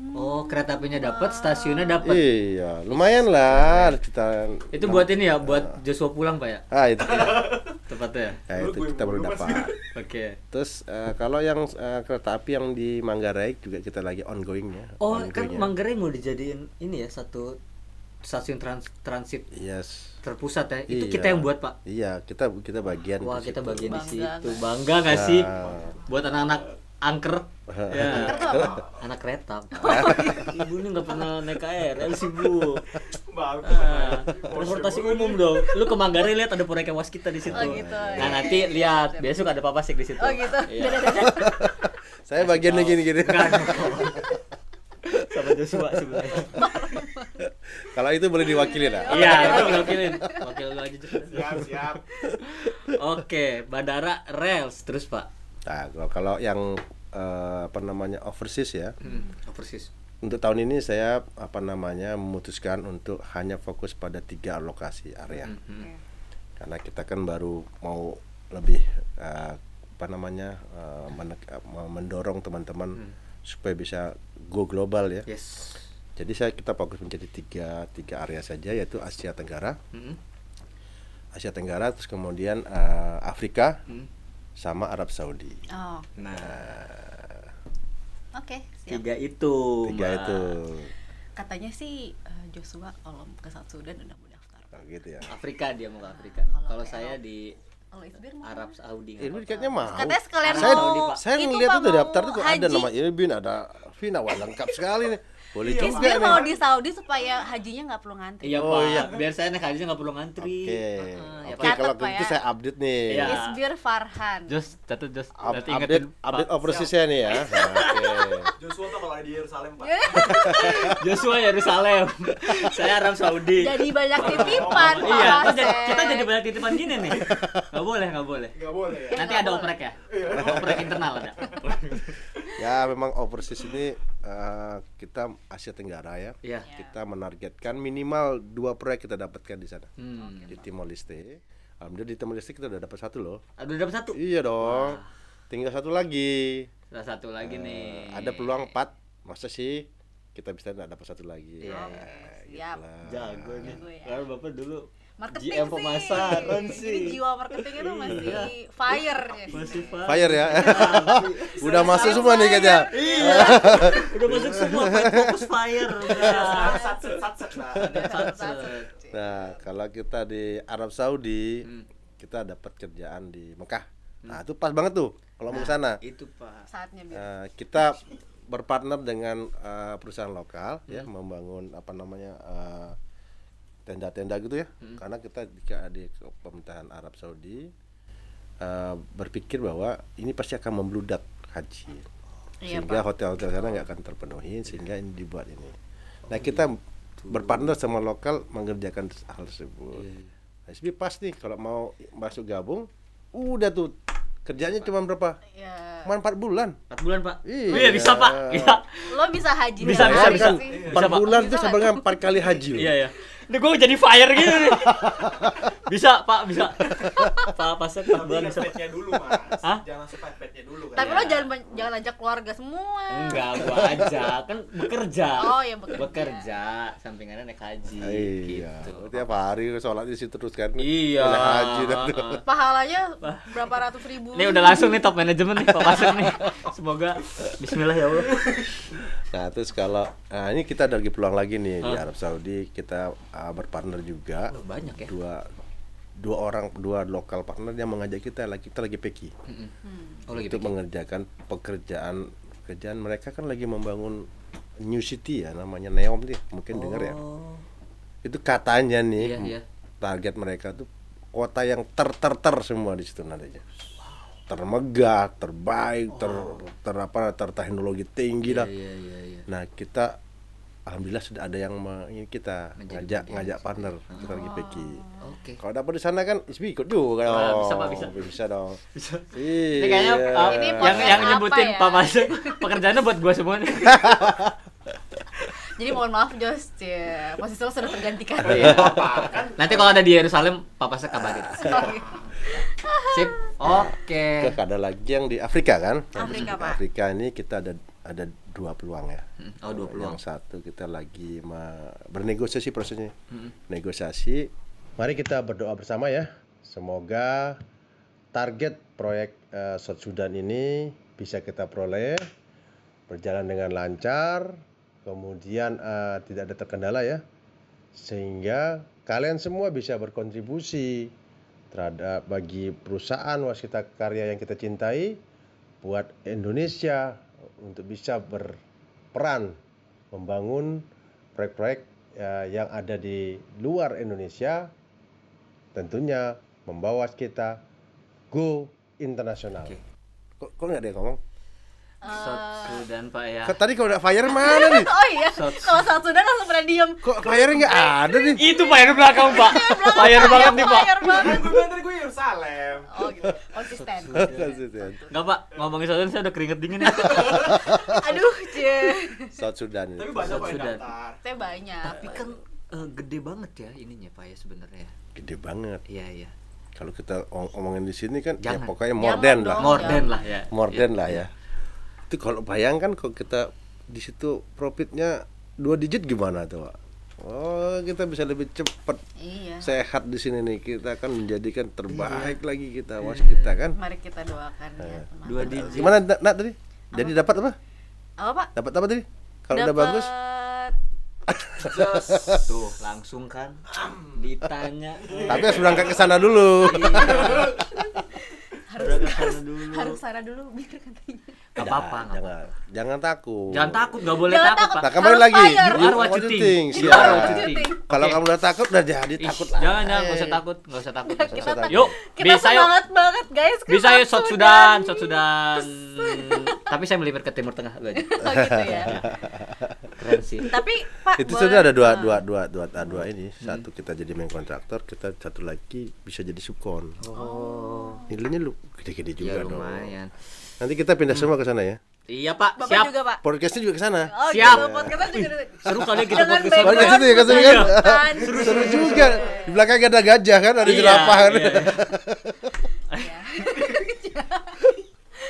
Oh, kereta apinya dapat, stasiunnya dapat. Iya, lumayan lah kita. Itu buat ini ya, buat Joshua pulang, Pak ya? Ah itu, (laughs) Tepatnya. ya, itu kita baru dapat. (laughs) Oke. Terus eh, kalau yang eh, kereta api yang di Manggarai juga kita lagi ongoing ya. Oh, kan ongoing ya. Manggarai mau dijadiin ini ya satu stasiun trans transit Yes. terpusat ya. Itu Iya. kita yang buat, Pak. Iya, kita kita bagian. Wah, di kita situ. bagian di Bangga situ. Bangga gak sih? Nah. Buat anak-anak angker. ya. Angker tuh apa? Anak kereta. (laughs) Ibu ini nggak pernah naik KRL sih, Bu. Bagus. Ah, transportasi umum dong. Lu ke Manggarai lihat ada proyek waskita di situ. Oh, gitu. Nah, Iya, nanti iya, lihat besok ada Papa Sik di situ. Oh gitu. Iya. Dadah-dadah. (laughs) Saya bagiannya gini-gini. Enggak dong. Sama Joshua sebenarnya. kalau itu boleh diwakili lah. Iya, itu wakilin. Wakil lu aja. Siap siap. Oke, bandara rails terus, Pak. Nah, kalau- kalau yang eh, apa namanya overseas ya. Hmm, overseas. Untuk tahun ini saya apa namanya memutuskan untuk hanya fokus pada tiga lokasi area. Hmm. Karena kita kan baru mau lebih eh, apa namanya eh, menek- eh, mendorong teman-teman supaya bisa go global ya. Yes. Jadi saya kita fokus menjadi tiga tiga area saja yaitu Asia Tenggara, Hmm. Asia Tenggara terus kemudian eh, Afrika Hmm. Sama Arab Saudi. Oh, Nah, oke, siap. tiga itu. Tiga Mbak. itu. Katanya sih eh, Joshua kalau ke South Sudan udah mau daftar. Nah, gitu ya. Afrika dia mau ke Afrika. Kalau saya di Kalau Isbir mau Arab Saudi. Ini kayaknya mau. Katanya sekalian saya, mau saya itu, ngeliat itu daftar tuh ada nama Irbin, ada Vina, wah lengkap sekali nih. Boleh juga Isbir mau nih. di Saudi supaya hajinya nggak perlu ngantri. Iya, Oh, Pak. iya. Biar saya naik hajinya nggak perlu ngantri. Oke, ya, oke Pak. kalau Catat, Pak, gitu ya. saya update nih. Iya. Isbir Farhan. Jos, catat Jos. Up- Nanti update ingetin update Pak. overseasnya nih ya. (laughs) Oke. Joshua tuh kalau ada di Yerusalem pak. (laughs) Joshua Yerusalem. (laughs) saya Arab Saudi. Jadi banyak titipan, Pak iya, kita kita jadi banyak titipan gini nih. Gak boleh, gak boleh. Gak boleh ya. Nanti ada oprek ya? Oprek internal ada. Ya memang overseas ini eh, kita Asia Tenggara ya. Iya. Kita menargetkan minimal dua proyek kita dapatkan di sana. Hmm. Di Timor Leste. Alhamdulillah di Timor Leste kita udah dapat satu loh. Aduh dapat satu. Iya dong. Tinggal satu lagi. Salah satu lagi nih. Eh, ada peluang empat. Masa sih kita bisa nggak dapat satu lagi? Iya. Nah, Siap. gitulah. Jago nih. Jago ya. Karena bapak dulu Marketing GM sih. pemasaran Jadi sih. jiwa marketing itu masih Iya. fire ya. Masih Pak. Fire ya. Udah masuk semua nih kayaknya. Iya. Udah masuk semua fokus fire. Nah, kalau kita di Arab Saudi, Hmm. kita dapat kerjaan di Mekah. Nah, itu pas banget tuh kalau mau ke sana. Itu Pak. Saatnya biar. Nah, kita berpartner dengan eh, perusahaan lokal ya membangun apa namanya eh, tenda-tenda gitu ya karena kita di, di pemerintahan Arab Saudi eh, berpikir bahwa ini pasti akan membludak haji Iya, sehingga hotel-hotel sana nggak akan terpenuhi sehingga ini dibuat ini nah kita berpartner sama lokal mengerjakan hal tersebut nah, SB pas nih kalau mau masuk gabung udah tuh kerjanya cuma berapa Ya. cuma empat bulan 4 bulan, Pak. Iya. Oh, iya bisa, Pak. Iya. Lo bisa haji Bisa, dari bisa, mana bisa. sih? empat Bisa, Pak. bulan Bisa tuh nggak? sebenarnya empat kali haji. Iya, iya. Ini gue jadi fire gitu nih. (laughs) bisa, Pak, bisa. Pak, pasnya 4 bulan bisa. Pak. petnya dulu mas Hah? jangan langsung pet petnya dulu kan Tapi lo jangan jangan ajak keluarga semua. Enggak, gua aja kan bekerja. Oh, ya, bekerja. Bekerja, sampingannya naik haji Iya, gitu. tiap hari sholat di situ terus kan. Iya. Naik haji dah tuh. Pahalanya berapa ratus ribu? Ini udah langsung nih top manajemen nih Pak Pasek nih. Semoga bismillah ya Allah. Nah, terus kalau nah ini kita ada lagi peluang lagi nih di Hah? Arab Saudi, kita uh, berpartner juga. Oh, banyak ya. Dua dua orang dua lokal partner yang mengajak kita lagi kita lagi peki Oh, lagi untuk mengerjakan pekerjaan pekerjaan mereka kan lagi membangun new city ya namanya Neom nih mungkin dengar ya. Oh. itu katanya nih Iya, iya. target mereka tuh kota yang ter ter ter semua di situ nantinya. Termegah terbaik ter ter apa terteknologi tinggi Iya, lah iya, iya, iya. nah kita alhamdulillah sudah ada yang kita Menjadi ngajak bagian ngajak partner kita lagi peki Oke. kalau dapat di sana kan Isbi ikut juga Ah, dong bisa, Pak, bisa. bisa dong (laughs) Bisa. iya Ini kayaknya uh, Ini yang nyebutin ya? Pak Pasek (laughs) pekerjaannya buat gua semua nih. (laughs) Jadi mohon maaf Jos, ya. posisi lo sudah tergantikan. Iya. Nanti kalau ada di Yerusalem, Pak Pasek kabarin. Sip. Oke. Ada lagi yang di Afrika kan Afrika, Pak. Afrika ini kita ada ada dua peluang ya Hmm, Oh, dua peluang. Yang satu kita lagi bernegosiasi prosesnya. Hmm. Negosiasi. Mari kita berdoa bersama ya. Semoga target proyek eh, South Sudan ini bisa kita peroleh berjalan dengan lancar, kemudian eh, tidak ada terkendala ya. Sehingga kalian semua bisa berkontribusi terhadap bagi perusahaan wasita karya yang kita cintai buat Indonesia untuk bisa berperan membangun proyek-proyek ya, yang ada di luar Indonesia tentunya membawa kita go internasional. Kok kok nggak ada yang ngomong? South Sudan Pak ya. Kok Tadi kalau udah fire mana (laughs) nih? Oh iya, kalau saat sudah langsung pada diem. Kok fire nggak ada nih? Itu di belakang Pak. Fire banget nih Pak. Fire banget. gue bilang tadi gue Yerusalem Oh gitu, konsisten. (laughs) Enggak Pak, ngomongin Sudan saya udah keringet dingin ya. (laughs) Aduh, cie. South Sudan tapi itu. banyak South Sudan. Saya banyak. Tapi kan eh, gede banget ya ininya Pak ya sebenarnya. gede banget. Iya iya. Kalau kita om- omongin di sini kan ya pokoknya morden lah. Morden lah ya. Iya, lah ya. Itu kalau bayangkan kalau kita di situ profitnya dua digit gimana tuh, Pak? Oh, kita bisa lebih cepat Iya. sehat di sini nih. Kita akan menjadikan terbaik lagi kita Iya. was kita kan. Mari kita doakan ya. teman. Dua digit. Gimana Nak tadi? Jadi dapat apa? Apa Pak? Dapat apa tadi? Kalau udah bagus? (laughs) Tuh, langsung kan ditanya. Tapi harus berangkat ke sana dulu. harus Berangkat harus sana dulu. harus sana dulu biar katanya. Gak apa-apa, jangan, jangan takut. Jangan takut, nggak boleh Jangan takut, takut. Pak. Nah, kembali lagi. You are what you think. You are what you think. Kalau kamu udah takut udah jadi takut lah. Jangan, jangan, nggak usah takut, nggak usah takut. nggak usah takut. tak- Yuk, Kita bisa yuk. semangat banget guys. Bisa yuk, South Sudan, South Sudan. Tapi saya melipir ke Timur Tengah aja. (laughs) Oh gitu ya. Keren sih. Tapi Pak itu saja ada dua dua dua dua dua, dua ini satu kita jadi main kontraktor kita satu lagi bisa jadi subkon Oh, nilainya lu gede-gede juga ya dong lumayan. Nanti kita pindah semua ke sana ya Iya Pak, Bapak siap. juga Pak. podcastnya juga ke sana Oh, Siap. Gitu, podcastnya juga Seru kali kita dengan podcast itu ya, kan? hutan. seru juga di belakang ada gajah kan ada Iya, jerapah kan iya.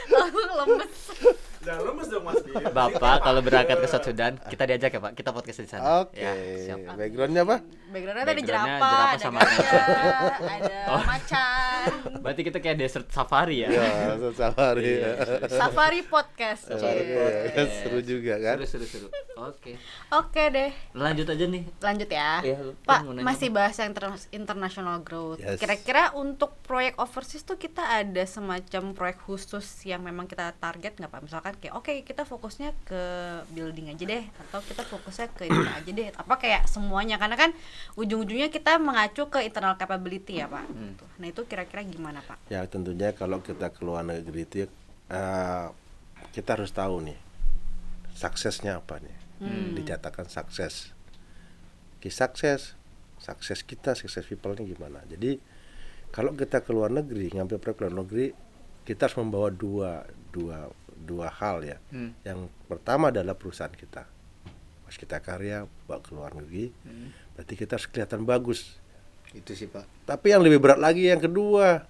Langsung lemes. jangan lemes dong mas. Bapak kalau berangkat ke South Sudan, kita diajak ya Pak, kita podcast di sana. oke Ya, siap. backgroundnya apa Backgroundnya tadi jerapah, jerapah ada sama gajah, ada Oh. macan. Berarti kita kayak desert safari ya. Ya, safari. Iya, ya. Safari podcast. Safari, Cie. ya. Seru juga kan? Seru seru seru. Oke. Oke deh. Lanjut aja nih. Lanjut ya. Iya, Pak, masih bahas yang inter- international growth. Yes. Kira-kira untuk proyek overseas tuh kita ada semacam proyek khusus yang memang kita target nggak Pak? Misalkan kayak oke kita fokusnya ke building aja deh atau kita fokusnya ke ini aja deh. Apa kayak semuanya karena kan ujung-ujungnya kita mengacu ke internal capability ya Pak. Hmm. Tuh. Nah itu kira-kira gimana Pak? Ya tentunya kalau kita ke luar negeri itu eh, kita harus tahu nih suksesnya apa nih. Dinyatakan sukses. Ki sukses, sukses kita, sukses people-nya gimana. Jadi kalau kita ke luar negeri, ngambil proyek luar negeri, kita harus membawa dua dua dua hal ya. Hmm. Yang pertama adalah perusahaan kita. Pas kita karya bawa ke luar negeri, berarti kita harus kelihatan bagus. Itu sih Pak. Tapi yang lebih berat lagi yang kedua,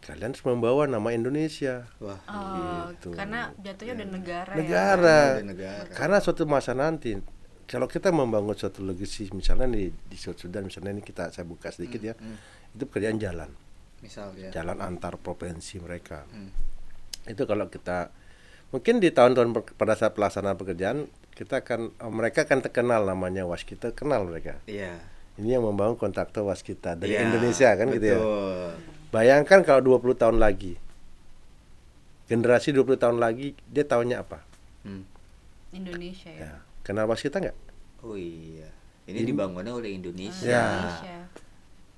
kalian harus membawa nama Indonesia. Wah. Oh, Gitu. karena jatuhnya udah negara, ya. Negara. Udah negara. Karena suatu masa nanti, kalau kita membangun suatu legacy, misalnya di di South Sudan, misalnya ini kita saya buka sedikit ya, itu pekerjaan jalan, Misal ya. jalan antar provinsi mereka. Hmm. Itu kalau kita mungkin di tahun-tahun pada saat pelaksanaan pekerjaan kita akan eh, mereka akan terkenal namanya waskita kenal mereka. Iya. Ini yang membangun kontraktor waskita dari Iya, Indonesia kan gitu ya. betul. Bayangkan kalau 20 tahun lagi. Generasi 20 tahun lagi dia tahunya apa? Hmm. Indonesia ya. Ya. Kenal waskita nggak? Oh iya. Ini dibangunnya oleh Indonesia. Ya. Indonesia.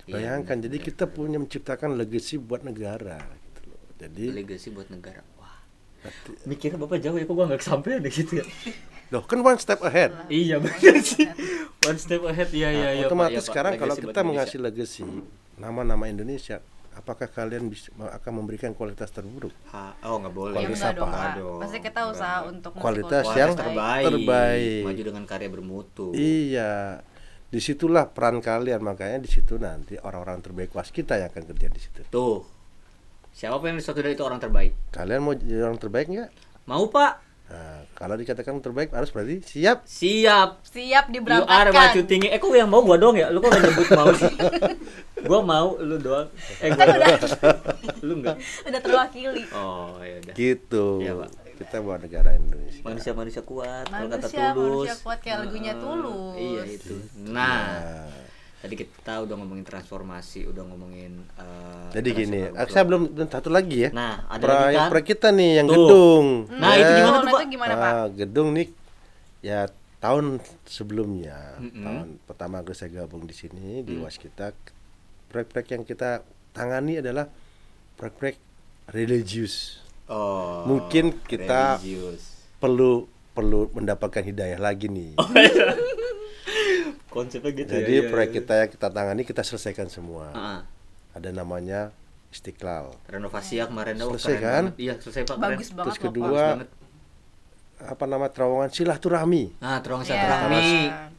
Iya, Bayangkan benar, jadi kita punya menciptakan legacy buat negara. Jadi Legasi buat negara. Wah. Mikirnya Bapak jauh ya kok gua nggak kesampaian deh gitu ya. (laughs) loh kan one step ahead. (laughs) iya benar sih. One step ahead ya ya ya. Pak. Otomatis Ya, Pak. sekarang kalau Legacy kita mengasih legacy nama-nama Indonesia, apakah kalian bisa akan memberikan kualitas terburuk? Ha, oh nggak boleh. Ya Kualitas enggak dong, apa? Aduh, Pasti kita enggak. usaha untuk ngasih Kualitas Kualitas yang terbaik. terbaik. Maju dengan karya bermutu. Iya. Di situlah peran kalian makanya di situ nanti orang-orang terbaik waskita yang akan kerja di situ. Tuh. Siapa yang di suatu dari itu orang terbaik? Kalian mau jadi orang terbaik nggak? Mau Pak? Nah, kalau dikatakan terbaik harus berarti siap. Siap. siap You are diberangkatkan. maju tinggi. Eh kok yang mau gua doang ya? Lu kok gak nyebut mau sih? (laughs) gua mau, lu doang. Eh gua doang. (laughs) lu enggak. Udah terwakili. Oh, ya udah. Gitu. Iya, Pak. Kita buat negara Indonesia. Manusia-manusia kuat, kalau kata Manusia, tulus. manusia kuat kayak lagunya Heeh, Tulus. Iya itu. Nah, tadi kita udah ngomongin transformasi, udah ngomongin eh, Jadi gini, saya belum belum satu lagi ya. Nah, ada Proyek- lagi kan? proyek kita nih yang Tuh. gedung. Nah, itu gimana tuh, Nah, Pak? gimana, Pak? Ah, gedung nih ya tahun sebelumnya, Mm-mm. tahun pertama kali saya gabung di sini di Mm. Waskita, proyek-proyek yang kita tangani adalah proyek-proyek religius. Oh. Mungkin kita- religius. Perlu perlu mendapatkan hidayah lagi nih. Konsepnya gitu Jadi ya. proyek iya. kita yang kita tangani kita selesaikan semua. Heeh. Ada namanya Istiqlal. renovasi ya kemarin Selesai keren kan? banget. Iya, selesai Pak. Bagus keren. banget Terus kedua, Bagus banget. Apa nama terowongan silaturahmi. Nah, terowongan Iya. silaturahmi.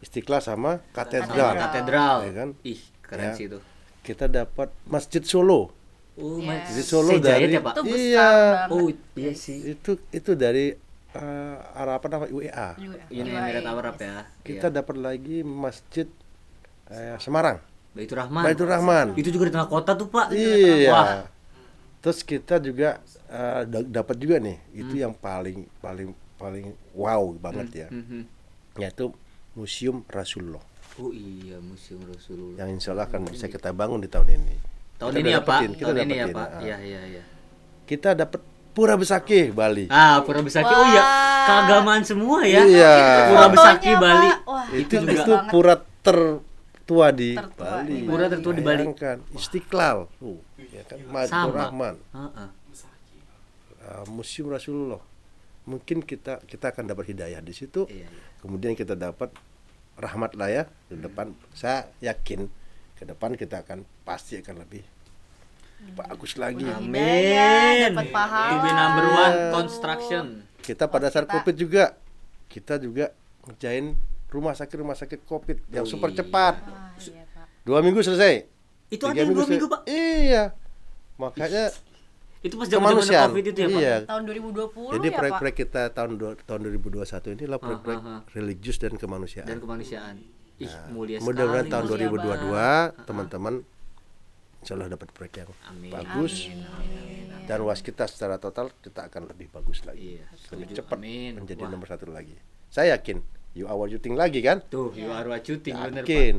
Istiqlal sama Katedral. katedral. Katedral. Ya kan? Ih, keren Ya. sih itu. Kita dapat Masjid Solo. Oh, my- Jadi Solo Sejayat dari ya, Pak? Itu besar iya banget. Oh, iya sih. itu itu dari eh, arah apa nama UEA. Uni Emirat Arab ya. Kita Iya. dapat lagi Masjid eh, Semarang. Baitur Rahman. Baitur Rahman. Itu juga di tengah kota tuh, Pak. Iya. Wah. Terus kita juga da- dapat juga nih, itu yang paling paling paling wow banget ya, Mhm. yaitu Museum Rasulullah Oh iya, Museum Rasulullah. yang insya Allah akan bisa kita bangun di tahun ini. Tahun Kita ini ya, Pak. dapetin, kita Tahun ini ya, dapetin, Pak. ah. Iya, iya, iya. Kita dapat Pura Besaki Bali. Ah, Pura Besaki. Oh iya, Wah. keagamaan semua ya. Iya. Pura Besaki Pak. Bali. Wah, itu itu banget. pura tertua di Tertua Bali. di Pura tertua di Bali. Bayangkan, Istiqlal. Uh, ya kan? Masjidil Sama. Rahman. Heeh. uh, Museum Rasulullah. Mungkin kita kita akan dapat hidayah di situ. Iya, iya. Kemudian kita dapat rahmat lah ya ke depan. Saya yakin ke depan kita akan pasti akan lebih bagus lagi. Punya Amin. hidayah, dapat pahala. To be number one construction. Kita pada saat Kita- Covid juga kita juga ngerjain rumah sakit rumah sakit Covid yang Oh, super iya. cepat. Iya, Pak. Dua minggu selesai. Itu ada yang dua minggu, Pak. Iya. Makanya Itu pas zaman. Covid itu ya, Pak. iya. Tahun 2020 Jadi ya, Pak. proyek-proyek kita tahun dua- tahun 2021 ini adalah proyek-proyek ah, ah. religius dan kemanusiaan. Dan kemanusiaan. Ih, mulia sekali. Mudah-mudahan tahun mulia 2022 banget. teman-teman insya Allah dapat proyek yang Amin. bagus dan waskita secara total kita akan lebih bagus lagi Iya, lebih cepat Amin. menjadi Wah. nomor satu lagi saya yakin you are shooting lagi kan Tuh, you are what you think, bener, Pak. yakin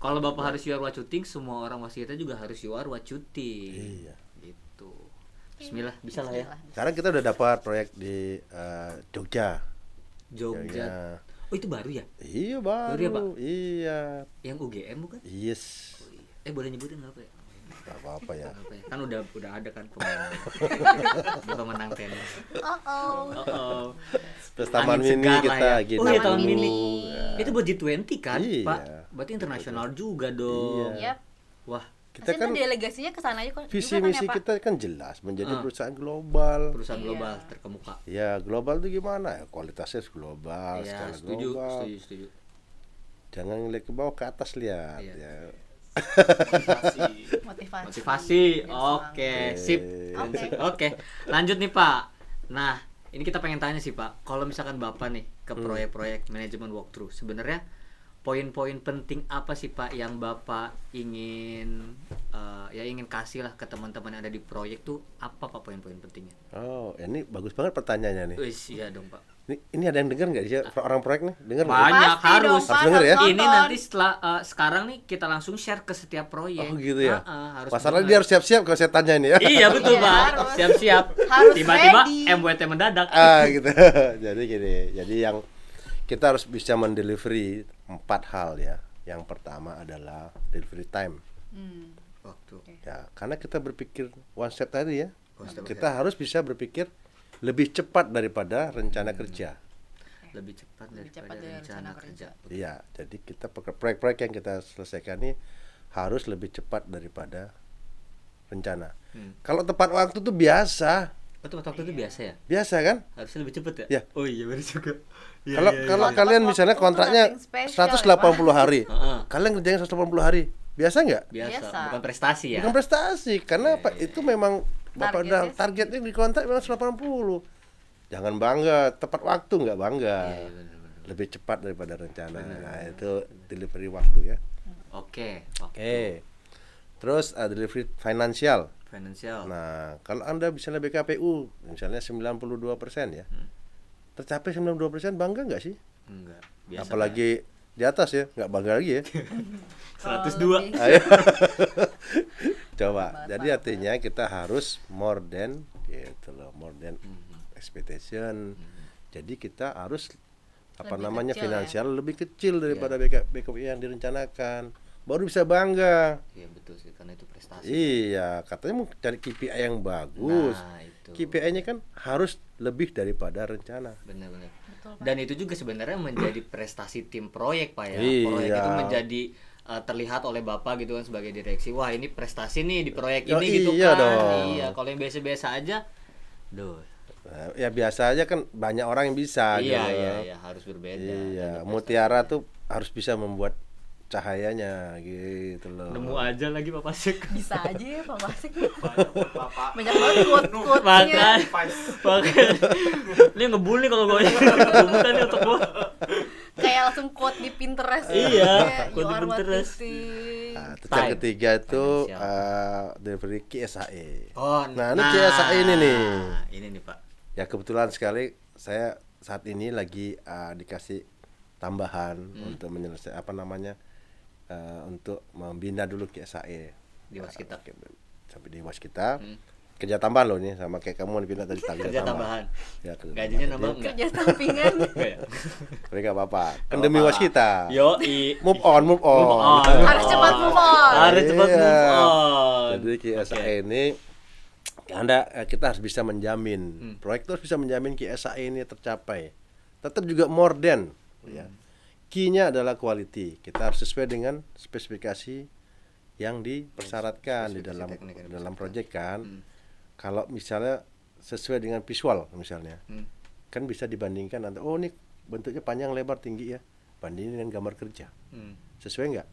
Kalau Bapak harus you are what you think, semua orang waskita juga harus you are what you think. iya Gitu. Bismillah, bisa lah ya. sekarang kita udah dapat proyek di eh, Jogja Jogja. Oh, itu baru ya? iya Baru ya, Pak? baru iya Yang UGM bukan? yes Eh, boleh nyebutin nggak apa ya? Gak apa-apa ya Apa ya? Kan udah udah ada kan pemenang. (laughs) Pemenang tenis. Oh oh. Oh, oh. terus taman mini kita ya. gini Oh iya, Taman mini. mini. Itu buat G20 kan, Iya. Pak? Berarti internasional juga dong. Yap. Wah, kita kan delegasinya ke sana juga visi juga kan misi ya, kita kan jelas menjadi Ah. perusahaan global perusahaan Iya. global terkemuka. ya global itu gimana ya kualitasnya global Iya, skala setuju, global setuju, setuju. jangan lihat ke bawah ke atas lihat Iya. ya Motivasi. Motivasi. Motivasi. Oke, semangat. sip. Oke. Oke, lanjut nih Pak. Nah, ini kita pengen tanya sih Pak, kalau misalkan Bapak nih ke Hmm. proyek-proyek manajemen walkthrough, sebenarnya poin-poin penting apa sih Pak yang Bapak ingin eh, ya ingin kasih lah ke teman-teman yang ada di proyek tuh apa Pak poin-poin pentingnya? oh ini bagus banget pertanyaannya nih Wis, iya dong Pak. Ini, ini ada yang dengar nggak sih orang proyek nih dengar? Banyak Pasti harus. dong, Pak, Harus denger ya? Ini nanti setelah eh, sekarang nih kita langsung share ke setiap proyek. oh gitu ya harus masalahnya denger. dia harus siap-siap kalau saya tanya ini ya Iya betul Iya, pak, harus. siap-siap. Harus Tiba-tiba ready. MWT mendadak. ah gitu (laughs) jadi gini jadi yang kita harus bisa mendelivery empat hal ya yang pertama adalah delivery time Hmm. Waktu. ya karena kita berpikir one step tadi ya One step kita harus bisa berpikir lebih cepat daripada rencana kerja Lebih cepat Lebih daripada cepat dari rencana rencana kerja. iya jadi kita proyek-proyek yang kita selesaikan ini harus lebih cepat daripada rencana Hmm. kalau tepat waktu tuh biasa Oh, tepat waktu itu biasa ya? biasa kan Harusnya lebih cepat ya? Ya. Oh iya benar juga. Iya, kalau iya, kalau iya. kalian Tepat misalnya kontraknya nothing special ya, 180 hari (laughs) kalian kerjain 180 hari biasa nggak biasa, Biasa. bukan prestasi ya. bukan prestasi karena Iya, apa iya, itu memang bapak Targetnya udah sih. targetnya di kontrak memang 180 jangan bangga tepat waktu nggak bangga Iya, iya, benar, benar. lebih cepat daripada rencana nah itu delivery waktu ya Oke, oke oke. terus uh, delivery finansial Financial. nah kalau anda misalnya BKPU misalnya 92 ya Hmm. tercapai 92 bangga nggak sih Enggak. Biasa. apalagi di atas ya nggak bangga lagi ya (laughs) Kalau 102. lebih- Ayo. (laughs) Coba. Jadi artinya kita harus more than gitu loh, more than expectation. Jadi kita harus apa Lebih namanya kecil ya. finansial lebih kecil daripada BK BKP yang direncanakan. Baru bisa bangga. Iya betul sih karena itu prestasi. Iya, katanya mau cari KPI yang bagus. Nah, itu. KPI-nya kan harus lebih daripada rencana. Benar-benar. Betul, Pak. Dan itu juga sebenarnya menjadi prestasi tim proyek pak ya. Iya. Proyek itu menjadi uh, terlihat oleh bapak gitu kan sebagai direksi. Wah ini prestasi nih di proyek Oh, ini gitu iya kan. dong. Iya. Kalau yang biasa-biasa aja, duh. Ya biasa aja kan banyak orang yang bisa iya gitu. iya iya harus berbeda. Iya, mutiara tuh harus bisa membuat cahayanya gitu loh. Nemu aja lagi Pak Pasik. (laughs) bisa aja ya Pak Masik Banyak buat bapak. banyak banget quote quote Makan. nya Advice. Pakai. Ini ngebully kalau gue. Bukan nih untuk gue. kayak langsung quote di Pinterest Iya, quote "You di Pinterest." think." Nah, terus yang ketiga itu uh, delivery KSAE. Oh, Nah, ini KSAE ini nih. Ini nih Pak. Ya kebetulan sekali saya saat ini lagi uh, dikasih tambahan Hmm. untuk menyelesaikan apa namanya uh, untuk membina dulu KSAE Di Waskita. Oke, sampai di Waskita. Hmm. Kerja tambahan loh nih sama kayak kamu dipindah tadi kerja, Kerja tambahan. Ya, kerja Gajinya nambah enggak? kerja sampingan Enggak (laughs) ya? Tapi nggak apa-apa. Kan demi apa-apa. Waskita. Yo, i. Move on, move on. Move on. Harus cepat move on. Harus cepat Iya. move on. Jadi KSAE Oke. ini anda eh, kita harus bisa menjamin Hmm. proyek bisa menjamin KSAE ini tercapai. Tetap juga more than ya. Key-nya adalah quality. Kita harus sesuai dengan spesifikasi yang dipersyaratkan di dalam dalam proyek kan. Hmm. Kalau misalnya sesuai dengan visual misalnya, Hmm. kan bisa dibandingkan antara oh ini bentuknya panjang lebar tinggi ya, bandingin dengan gambar kerja Hmm. sesuai nggak?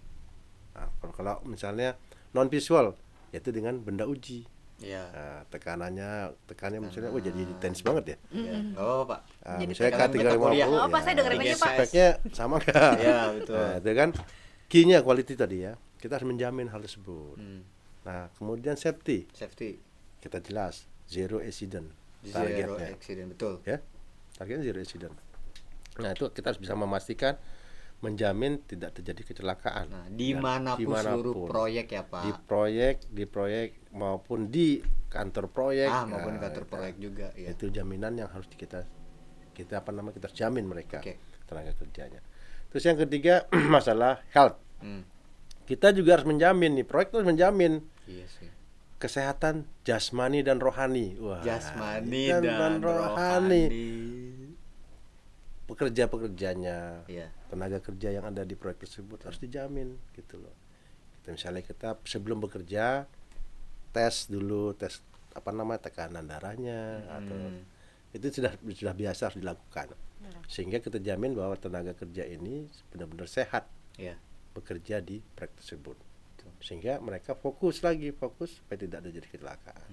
Nah, kalau, kalau misalnya non visual, yaitu dengan benda uji. Iya. Nah, tekanannya, tekannya misalnya, oh jadi intens banget ya. Iya. Enggak apa-apa, Pak. Nah, Jadi misalnya tekan beta kuliah. K350 Oh, Pak, saya dengerin aja, Pak. Speknya sama nggak? (laughs) Iya, betul. Nah, itu kan key-nya quality tadi ya. Kita harus menjamin hal tersebut. Hmm. Nah, kemudian safety Safety. kita jelas zero accident Zero targetnya accident betul. ya targetnya zero accident nah itu kita harus bisa memastikan menjamin tidak terjadi kecelakaan Nah, Ya, di mana pun, seluruh proyek ya Pak. di proyek di proyek maupun di kantor proyek ah, maupun nah, kantor nah, proyek juga ya. itu jaminan yang harus kita kita apa namanya kita jamin mereka Oke. tenaga kerjanya terus yang ketiga (clears throat) masalah health Hmm. kita juga harus menjamin nih proyek harus menjamin Iya sih. kesehatan jasmani dan rohani wah Jasmani ini dan, kan rohani. Pekerja-pekerjanya Iya. tenaga kerja yang ada di proyek tersebut harus dijamin gitu loh. Kita misalnya kita sebelum bekerja tes dulu tes apa nama tekanan darahnya atau Hmm. itu sudah sudah biasa harus dilakukan sehingga kita jamin bahwa tenaga kerja ini benar-benar sehat Iya. bekerja di proyek tersebut sehingga mereka fokus lagi fokus supaya tidak ada jadi kecelakaan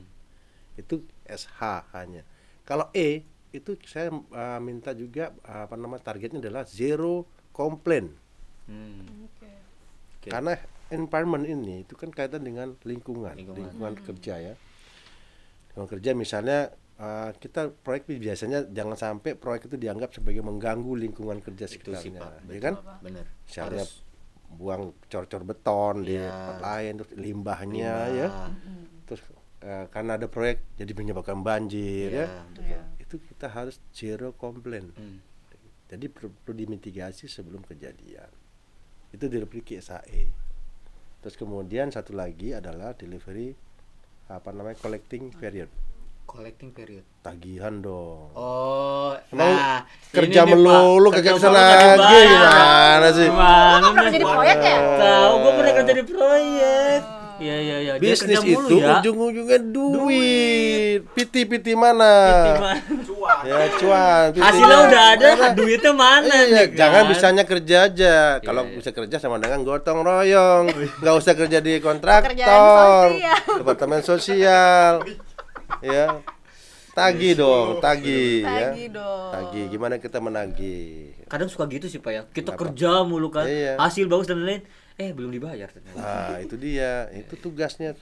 itu SH hanya kalau E itu saya uh, minta juga uh, apa nama targetnya adalah zero complaint Hmm. Oke. Oke. karena environment ini itu kan kaitan dengan lingkungan Lingkungan. lingkungan, kerja ya lingkungan kerja misalnya uh, kita proyek biasanya jangan sampai proyek itu dianggap sebagai mengganggu lingkungan kerja Itu sih sekitarnya ya kan misalnya Harus buang cor-cor beton di Iya. tempat lain terus limbahnya limbah. ya terus eh, karena ada proyek jadi menyebabkan banjir Iya, ya betul. Iya. Itu kita harus zero complaint Hmm. jadi perlu, perlu dimitigasi sebelum kejadian itu dari KSAE terus kemudian satu lagi adalah delivery apa namanya collecting period Collecting period. tagihan dong Oh, Emang nah, kerja melulu Kerja kagak bisa dibayar. gimana sih Gimana Kamu pernah nih? jadi proyek ya? Tahu, gue pernah kerja di proyek. Iya, iya, iya. Bisnis itu ya. ujung-ujungnya duit piti-piti mana. Ya cuan piti Hasilnya mana? udah ada, Mana? duitnya mana Iya, nih, jangan kan? bisanya kerja aja. Kalau iya. bisa kerja sama dengan gotong royong, nggak usah kerja di kontraktor, sosial. departemen sosial, ya. Tagi dong, tagi, ya. Tagi dong. Tagi, gimana kita menagih? Kadang suka gitu sih, Pak ya. Kita Kenapa? kerja mulu kan. Iya. Hasil bagus dan lain-lain. Eh, belum dibayar ternyata. Nah, itu dia, itu tugasnya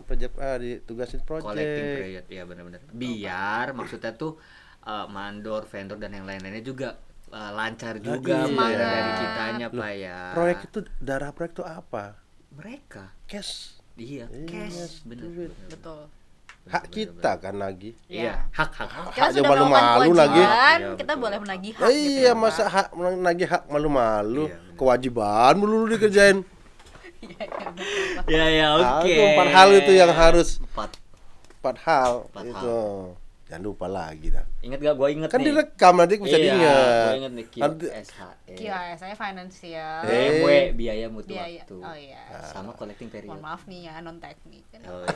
proyek ah, di tugasin collecting proyek. period ya benar-benar biar maksudnya tuh uh, mandor vendor dan yang lain-lainnya juga uh, lancar juga iya. Pak, Semangat. dari kitanya pak ya Proyek itu darah proyek itu apa? mereka Cash, iya Iya, cash bener, duit. bener. Betul. hak kita kan lagi. iya hak hak Kita Haknya sudah melakukan malu-malu lagi. Iya, kita betul. boleh menagih hak Ah, gitu iya ya, masa hak nagih hak malu-malu Iya, kewajiban melulu dikerjain Iya, iya, ya ya oke itu empat hal itu yang harus empat empat hal Empat itu jangan lupa lagi dah inget gak gue inget kan nih direkam nanti bisa iya, diingat gue inget nih QSHE saya financial. Eh. BMW biaya mutu Biaya. waktu Oh iya. sama collecting period Mohon maaf nih ya non teknik. oh, iya.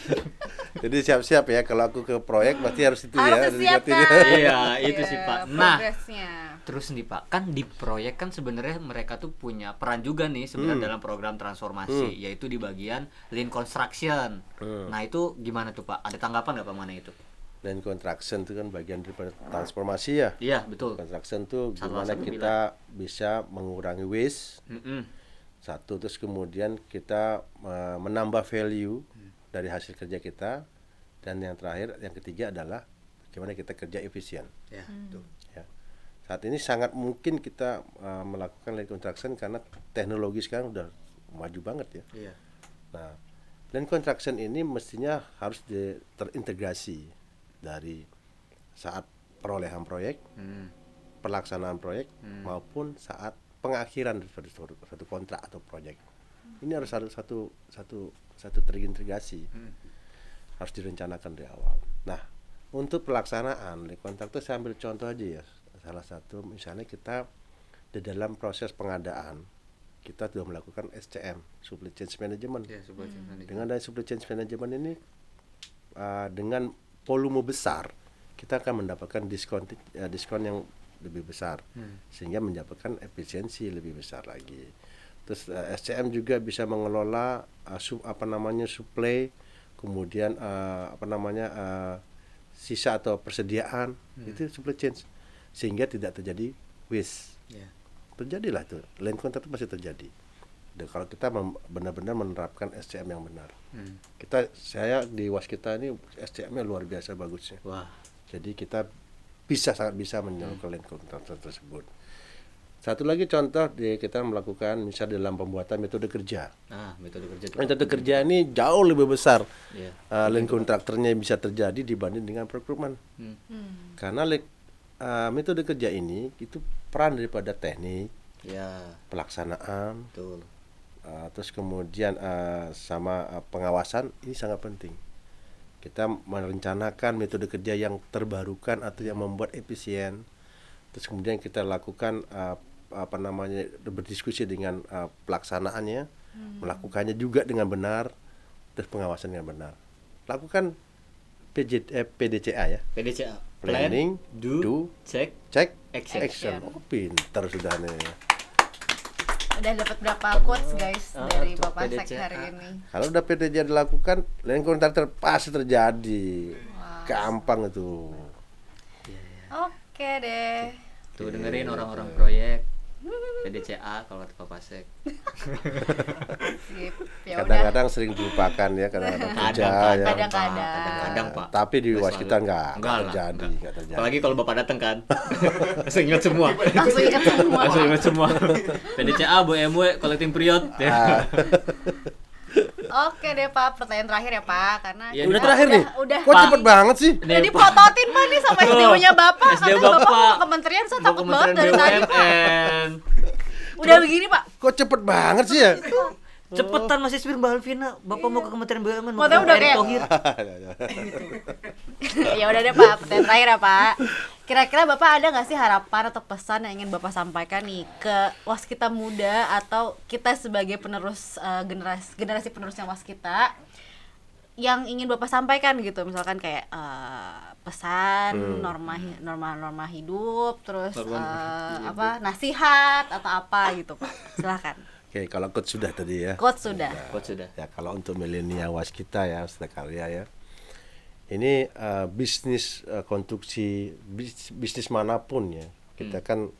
(laughs) jadi siap-siap ya kalau aku ke proyek berarti harus itu Harus ya disiapkan. (laughs) diingatin. Iya, itu sih, Iya, Pak. Nah, progresnya. Terus nih Pak, kan di proyek kan sebenarnya mereka tuh punya peran juga nih sebenarnya Hmm. dalam program transformasi, yaitu di bagian lean construction. Hmm. Nah itu gimana tuh Pak? Ada tanggapan nggak Pak mana itu? Dan contraction itu kan bagian dari transformasi ya Iya betul. contraction tuh Salah gimana kita bisa mengurangi waste Mm-mm. satu terus kemudian kita eh, menambah value Hmm. dari hasil kerja kita dan yang terakhir yang ketiga adalah bagaimana kita kerja efisien Ya, Hmm. tuh. ya saat ini sangat mungkin kita eh, melakukan lean contraction karena teknologi sekarang udah maju banget ya Iya. nah lean contraction ini mestinya harus di- terintegrasi dari saat perolehan proyek Hmm. pelaksanaan proyek maupun saat pengakhiran dari suatu, suatu, suatu kontrak atau proyek. Ini harus ada satu satu satu terintegrasi. Harus direncanakan dari awal. Nah, untuk pelaksanaan di kontrak itu saya ambil contoh aja ya. Salah satu misalnya kita di dalam proses pengadaan kita sudah melakukan SCM, supply chain management. Iya, sebuah channel. Dengan dari supply chain management ini uh, dengan volume besar kita akan mendapatkan diskon uh, diskon yang lebih besar. Sehingga mendapatkan efisiensi lebih besar lagi. Terus uh, SCM juga bisa mengelola uh, sub, apa namanya supply kemudian uh, apa namanya uh, sisa atau persediaan itu supply chain. Sehingga tidak terjadi waste. Iya. terjadilah tuh. Land contract itu pasti terjadi Dan kalau kita benar-benar menerapkan SCM yang benar. Hmm. Kita saya di waskita ini SCM-nya luar biasa bagusnya. Wah. Jadi kita bisa sangat bisa menyalurkan link kontraktor tersebut. Satu lagi contoh di kita melakukan misal dalam pembuatan metode kerja. Nah, metode kerja itu. Metode kerja ini jauh lebih besar. Iya. Uh, link kontraktornya bisa terjadi dibanding dengan rekrutmen. Hmm. Karena link, uh, metode kerja ini itu peran daripada teknik, Ya, pelaksanaan, betul. Uh, terus kemudian uh, sama uh, pengawasan ini sangat penting. Kita merencanakan metode kerja yang terbarukan atau yang membuat efisien. Terus kemudian kita lakukan uh, apa namanya berdiskusi dengan uh, pelaksanaannya, melakukannya juga dengan benar, terus pengawasan dengan benar. Lakukan PJ, eh, PDCA ya, PDCA. Planning, Plan, do, do, check, check, action. action. Oh, pintar sudah nih. Udah dapat berapa quotes guys Ah, dari Bapak Sek PDCA. hari ini? Kalau udah PDCA dilakukan, link kontraktor pasti terjadi. Gampang itu. Oke deh. Tuh dengerin orang-orang proyek PDCA kalau kata Pak Sek. Sip. Ya. Kadang-kadang sering dilupakan ya, kadang-kadang kerja ya. Kadang-kadang. Kadang-kadang, Pak. Tapi di Nggak waskita selalu. enggak, Enggak terjadi, enggak. terjadi. Apalagi kalau Bapak datang kan. (laughs) Langsung ingat semua. Langsung ingat semua. Langsung ingat semua. (laughs) PDCA, Bu MW, collecting period. Ah, Oke deh Pak, pertanyaan terakhir ya Pak, karena Ya, udah terakhir nih. Udah. Kok cepet banget sih? Udah dipototin Pak nih sama SDU-nya Bapak. SDU Katanya Bapak Bapak. mau kementerian, saya takut banget dari tadi Pak. Udah begini Pak. Kok cepet banget sih ya? Cepetan Mas Ismir Mbak Alvina, Bapak mau ke Kementerian BUMN. mau Maksudnya ke udah kayak- Thohir. (laughs) ya udah deh Pak, pertanyaan terakhir ya Pak. Kira-kira Bapak ada nggak sih harapan atau pesan yang ingin Bapak sampaikan nih ke waskita muda atau kita sebagai penerus eh, generasi generasi penerusnya waskita yang ingin Bapak sampaikan gitu, misalkan kayak eh, pesan, norma hi- norma norma hidup, terus eh, apa nasihat atau apa gitu Pak. Silahkan. Oke, kalau coach sudah tadi ya. Quote sudah. Quote sudah. Ya, kalau untuk milenial waskita ya, karya ya. Ini eh, bisnis eh, konstruksi bis- bisnis mana pun ya. Kita kan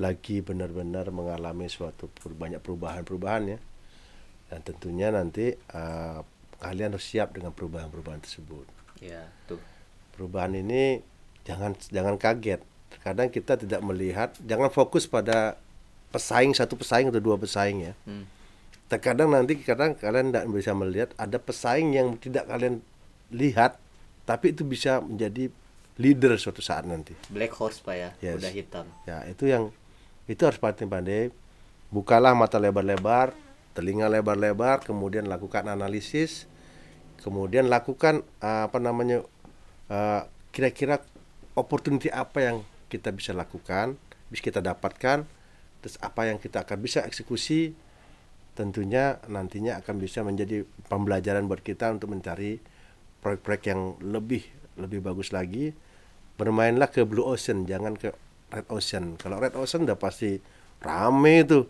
lagi benar-benar mengalami suatu per- banyak perubahan-perubahan ya. Dan tentunya nanti eh, kalian harus siap dengan perubahan-perubahan tersebut. Ya, tuh. Perubahan ini jangan jangan kaget. Terkadang kita tidak melihat, jangan fokus pada pesaing satu pesaing atau dua pesaing ya Hmm. terkadang nanti kadang kalian tidak bisa melihat ada pesaing yang tidak kalian lihat tapi itu bisa menjadi leader suatu saat nanti Black horse Pak ya, Yes. udah hitam. ya itu yang itu harus pandai-pandai bukalah mata lebar-lebar telinga lebar-lebar kemudian lakukan analisis kemudian lakukan uh, apa namanya uh, kira-kira opportunity apa yang kita bisa lakukan bisa kita dapatkan terus apa yang kita akan bisa eksekusi tentunya nantinya akan bisa menjadi pembelajaran buat kita untuk mencari proyek-proyek yang lebih lebih bagus lagi bermainlah ke Blue Ocean jangan ke Red Ocean kalau Red Ocean udah pasti rame itu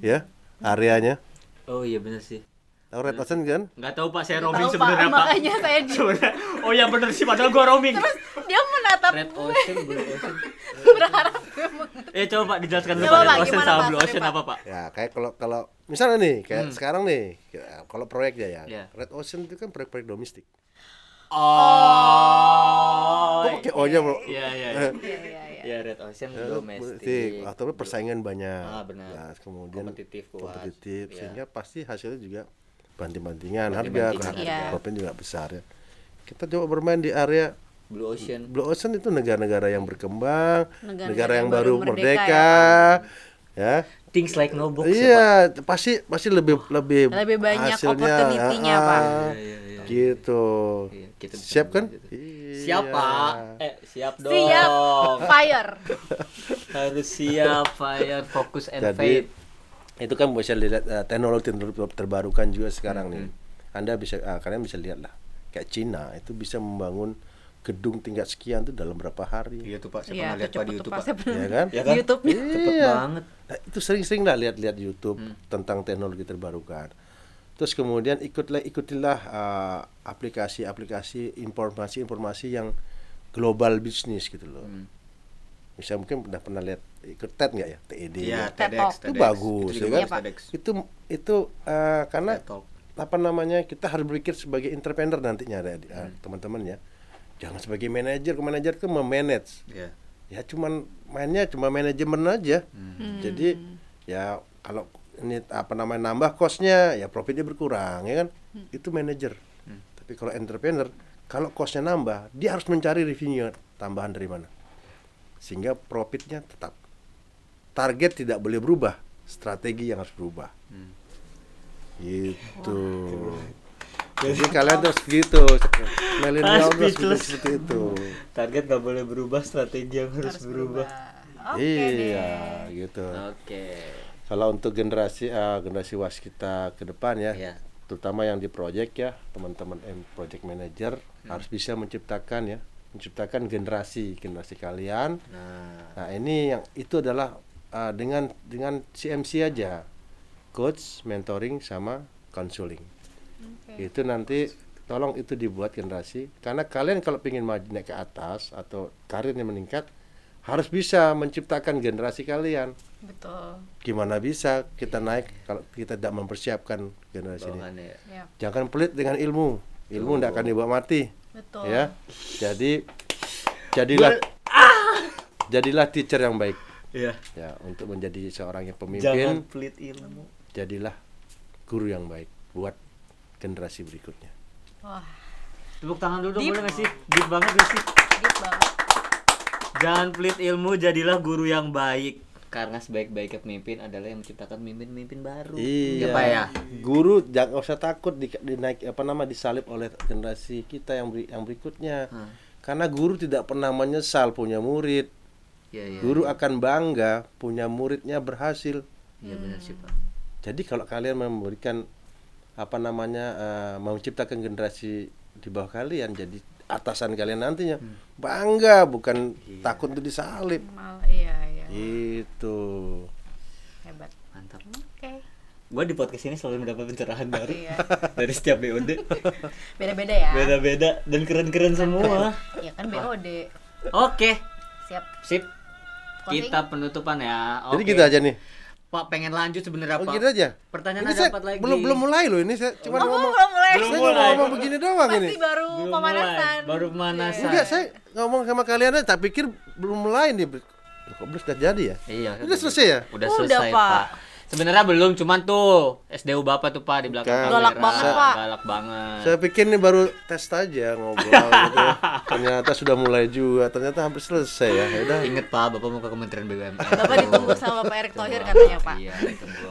ya areanya Oh iya bener sih. tahu Red Ocean kan Nggak tahu Pak, saya roaming sebenarnya Pak, Pak. makanya saya (laughs) di Sebenarnya. Oh iya bener sih, padahal gua roaming. dia menatap Red Ocean, Blue Ocean. (laughs) berharap (laughs) Eh coba Pak dijelaskan dulu Pak, Ocean sama? Blue Ocean apa Pak? ya kayak kalau kalau misalnya nih kayak sekarang nih ya, kalau proyeknya ya Ya. Red Ocean itu kan proyek-proyek domestik Oh. kok pakai O nya bro Iya iya. iya. Iya, iya, iya. Ya Red Ocean Ya, domestik. atau persaingan banyak Ah, benar. Nah, kemudian Kompetitif, kuat. kompetitif Iya. sehingga pasti hasilnya juga banting-bantingan harga harga harga. profit juga besar ya kita coba bermain di area Blue Ocean. Blue Ocean itu negara-negara yang berkembang Negara-negara negara yang yang baru baru merdeka, ya Things like no box ya, Pak. iya pasti pasti lebih lebih Lebih banyak hasilnya, opportunity-nya, ah, Pak. Iya, iya, iya. gitu Iya, kita bisa siap kan gitu. Iya. Siap Pak. Eh siap dong. Siap, fire. (laughs) Harus siap, fire, fokus and Jadi faith. itu kan bisa lihat eh, teknologi ter- terbarukan juga sekarang nih. Hmm. Anda bisa ah, kalian bisa lihat lah. Kayak Cina itu bisa membangun gedung tingkat sekian tuh dalam berapa hari. Iya tuh Pak, saya Iya, pernah lihat Pak di cepet YouTube Pak. Pak. Pernah Ya kan? Ya kan? YouTube. Cepet Iya. banget. Nah, itu sering-sering lah lihat-lihat YouTube Hmm. tentang teknologi terbarukan. Terus kemudian ikutlah ikutilah ah, aplikasi-aplikasi informasi-informasi yang global bisnis gitu loh. Hmm. Misalnya mungkin udah pernah lihat ikut TED nggak ya? TED. Iya, ya. TED TEDx, Talk. Itu TEDx. bagus, Itu ya juga kan? bagus, TEDx. Itu itu eh, karena TED apa namanya kita harus berpikir sebagai entrepreneur nantinya ada eh, teman-teman ya. Jangan sebagai manajer, ke manajer itu memanage. Iya. Ya cuman mainnya cuma manajemen aja. Hmm. Jadi ya kalau ini apa namanya nambah kosnya ya profitnya berkurang ya kan. Hmm. Itu manajer. Tapi kalau entrepreneur kalau kosnya nambah dia harus mencari revenue tambahan dari mana. Sehingga profitnya tetap. Target tidak boleh berubah, strategi yang harus berubah. Hmm. Gitu. Jadi kalian terus gitu. Milenial speechless. seperti itu. Target gak boleh berubah, strategi yang harus, harus berubah. berubah oke iya, deh gitu. Oke. Kalau untuk generasi eh, generasi was kita ke depan ya, Iya. terutama yang di project ya, teman-teman M project manager Hmm. harus bisa menciptakan ya, menciptakan generasi generasi kalian. Nah, Nah ini yang itu adalah eh, dengan dengan CMC aja, coach, mentoring sama counseling. Itu nanti tolong itu dibuat generasi. Karena kalian kalau ingin maju naik ke atas atau karirnya meningkat harus bisa menciptakan generasi kalian. Betul. Gimana bisa kita naik kalau kita tidak mempersiapkan generasi ini? Ya. ya. Jangan pelit dengan ilmu. Ilmu tidak akan dibawa mati. Betul. Ya. Jadi jadilah jadilah teacher yang baik. Iya. ya untuk menjadi seorang yang Jangan pemimpin pelit ilmu. jadilah guru yang baik buat generasi berikutnya wah Tepuk tangan dulu dong, Deep. boleh gak sih? Deep banget gak sih? deep banget Jangan pelit ilmu, jadilah guru yang baik. Karena sebaik-baiknya pemimpin adalah yang menciptakan pemimpin-pemimpin baru. Iya, Ya, Pak ya. Guru jangan usah takut di, dinaik apa nama disalib oleh generasi kita yang beri- yang berikutnya. Hmm. Karena guru tidak pernah menyesal punya murid. Iya, iya. Guru akan bangga punya muridnya berhasil. Iya benar sih, Pak. Jadi kalau kalian memberikan apa namanya eh, menciptakan generasi di bawah kalian jadi atasan kalian nantinya Hmm. bangga bukan Iya. takut untuk disalib. mal iya iya Itu. hebat Mantap. oke Gua di podcast ini selalu mendapat pencerahan (laughs) baru Iya. dari setiap BOD. (laughs) beda-beda ya Beda-beda dan keren-keren semua. ya kan BOD Oke, siap sip. Closing? Kita penutupan ya. Jadi Oke. gitu aja nih. Pak pengen lanjut sebenarnya Oh Pak. gitu aja. Pertanyaan Ini ada saya empat lagi. belum belum mulai loh ini saya cuma oh ngomong belum mulai Belum saya mulai. ngomong begini doang ini. pasti baru Belum pemanasan mulai, baru pemanasan. Enggak, saya ngomong sama kalian aja tak pikir belum mulai nih. Kok belum sudah jadi ya? Iya. Udah selesai ya? Udah Udah, selesai, Pak. Pak. Sebenarnya belum, cuman tuh SDU Bapak tuh Pak di belakang Bukan. kamera. Galak banget, Pak. Galak banget. Saya pikir ini baru tes aja ngobrol (laughs) gitu. Ternyata sudah mulai juga. Ternyata hampir selesai ya. Ya udah. Ingat Pak, Bapak mau ke Kementerian BUMN. Bapak ditunggu sama Pak Erick Thohir katanya Pak Iya,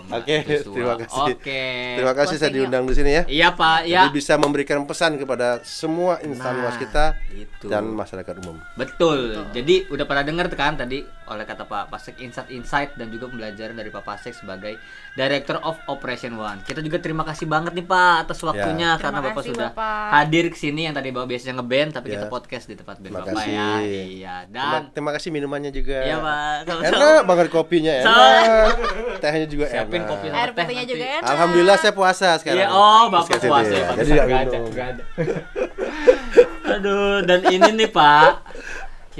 Oke, Joshua. terima kasih. Oke. Terima kasih saya diundang di sini ya. Iya, Pak. Ya. Jadi bisa memberikan pesan kepada semua insan Nah, was kita itu. dan masyarakat umum. Betul. Jadi udah pada denger kan tadi oleh kata Pak Pasek insight-insight dan juga pembelajaran dari Pak Pasek sebagai Director of Operation One. Kita juga terima kasih banget nih Pak atas waktunya Terima karena Bapak kasih, sudah Bapak. hadir ke sini yang tadi Bapak biasanya ngeband tapi Ya. kita podcast di tempat band Terima Bapak kasih. ya. Iya. Terima, Dan terima kasih minumannya juga. Iya, Pak. Sama-sama. Enak banget kopinya enak. Tehnya juga siapin enak. kopi sama air teh juga enak Alhamdulillah saya puasa sekarang. Iya, oh Bapak Terus puasa ya, Pak. Jadi Nggak nggak ada, minum. Aduh, dan ini nih Pak,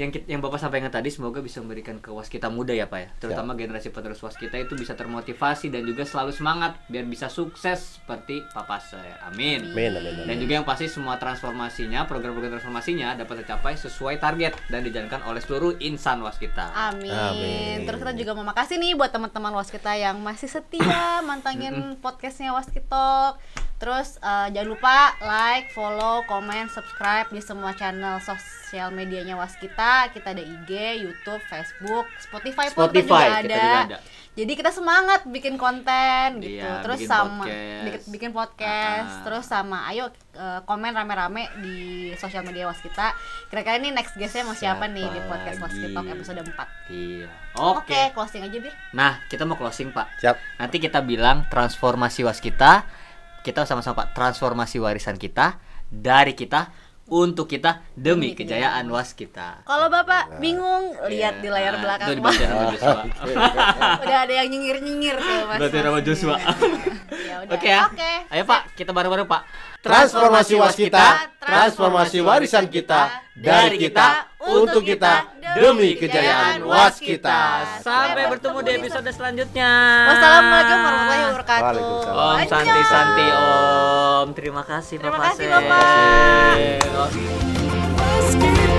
yang kit- yang Bapak sampaikan tadi semoga bisa memberikan ke waskita muda ya Pak ya. Terutama generasi penerus waskita itu bisa termotivasi dan juga selalu semangat biar bisa sukses seperti Papa saya. Amin. Amin, amin, amin. Dan juga yang pasti semua transformasinya, program-program transformasinya dapat tercapai sesuai target dan dijalankan oleh seluruh insan waskita. Amin. Amin. Terus kita juga mau makasih nih buat teman-teman Waskita yang masih setia (coughs) mantengin podcastnya Waskitalk. Terus eh, jangan lupa like, follow, komen, subscribe di semua channel sosial medianya Waskita. Kita ada IG, YouTube, Facebook, Spotify pun kita Spotify juga kita ada. juga ada. Jadi kita semangat bikin konten gitu. Iya, terus bikin sama podcast. bikin, bikin podcast. Ah. Terus sama ayo eh, komen rame-rame di sosial media Waskita. Kira-kira ini next guestnya mau siapa, nih di Siapa podcast Waskitalk lagi? episode 4 Iya. Oke, Oke. closing aja Bir. Nah, kita mau closing, Pak. Siap. Nanti kita bilang transformasi waskita, kita sama-sama Pak, transformasi warisan kita dari kita untuk kita demi Demi kejayaan waskita. Kalau Bapak bingung, lihat di layar Nah, belakang Itu dibaca Joshua. (laughs) Udah ada yang nyengir-nyengir tuh Mas. Berarti nama Joshua. Ya udah. Oke ya. Oke. Ayo Pak, kita bareng-bareng Pak. Transformasi waskita, transformasi warisan kita, dari kita, untuk kita, demi kejayaan waskita. Sampai bertemu di episode selanjutnya. Wassalamualaikum warahmatullahi wabarakatuh. Om Santi Santi Om. Terima kasih Terima Bapak kasih, Seng. Bapak.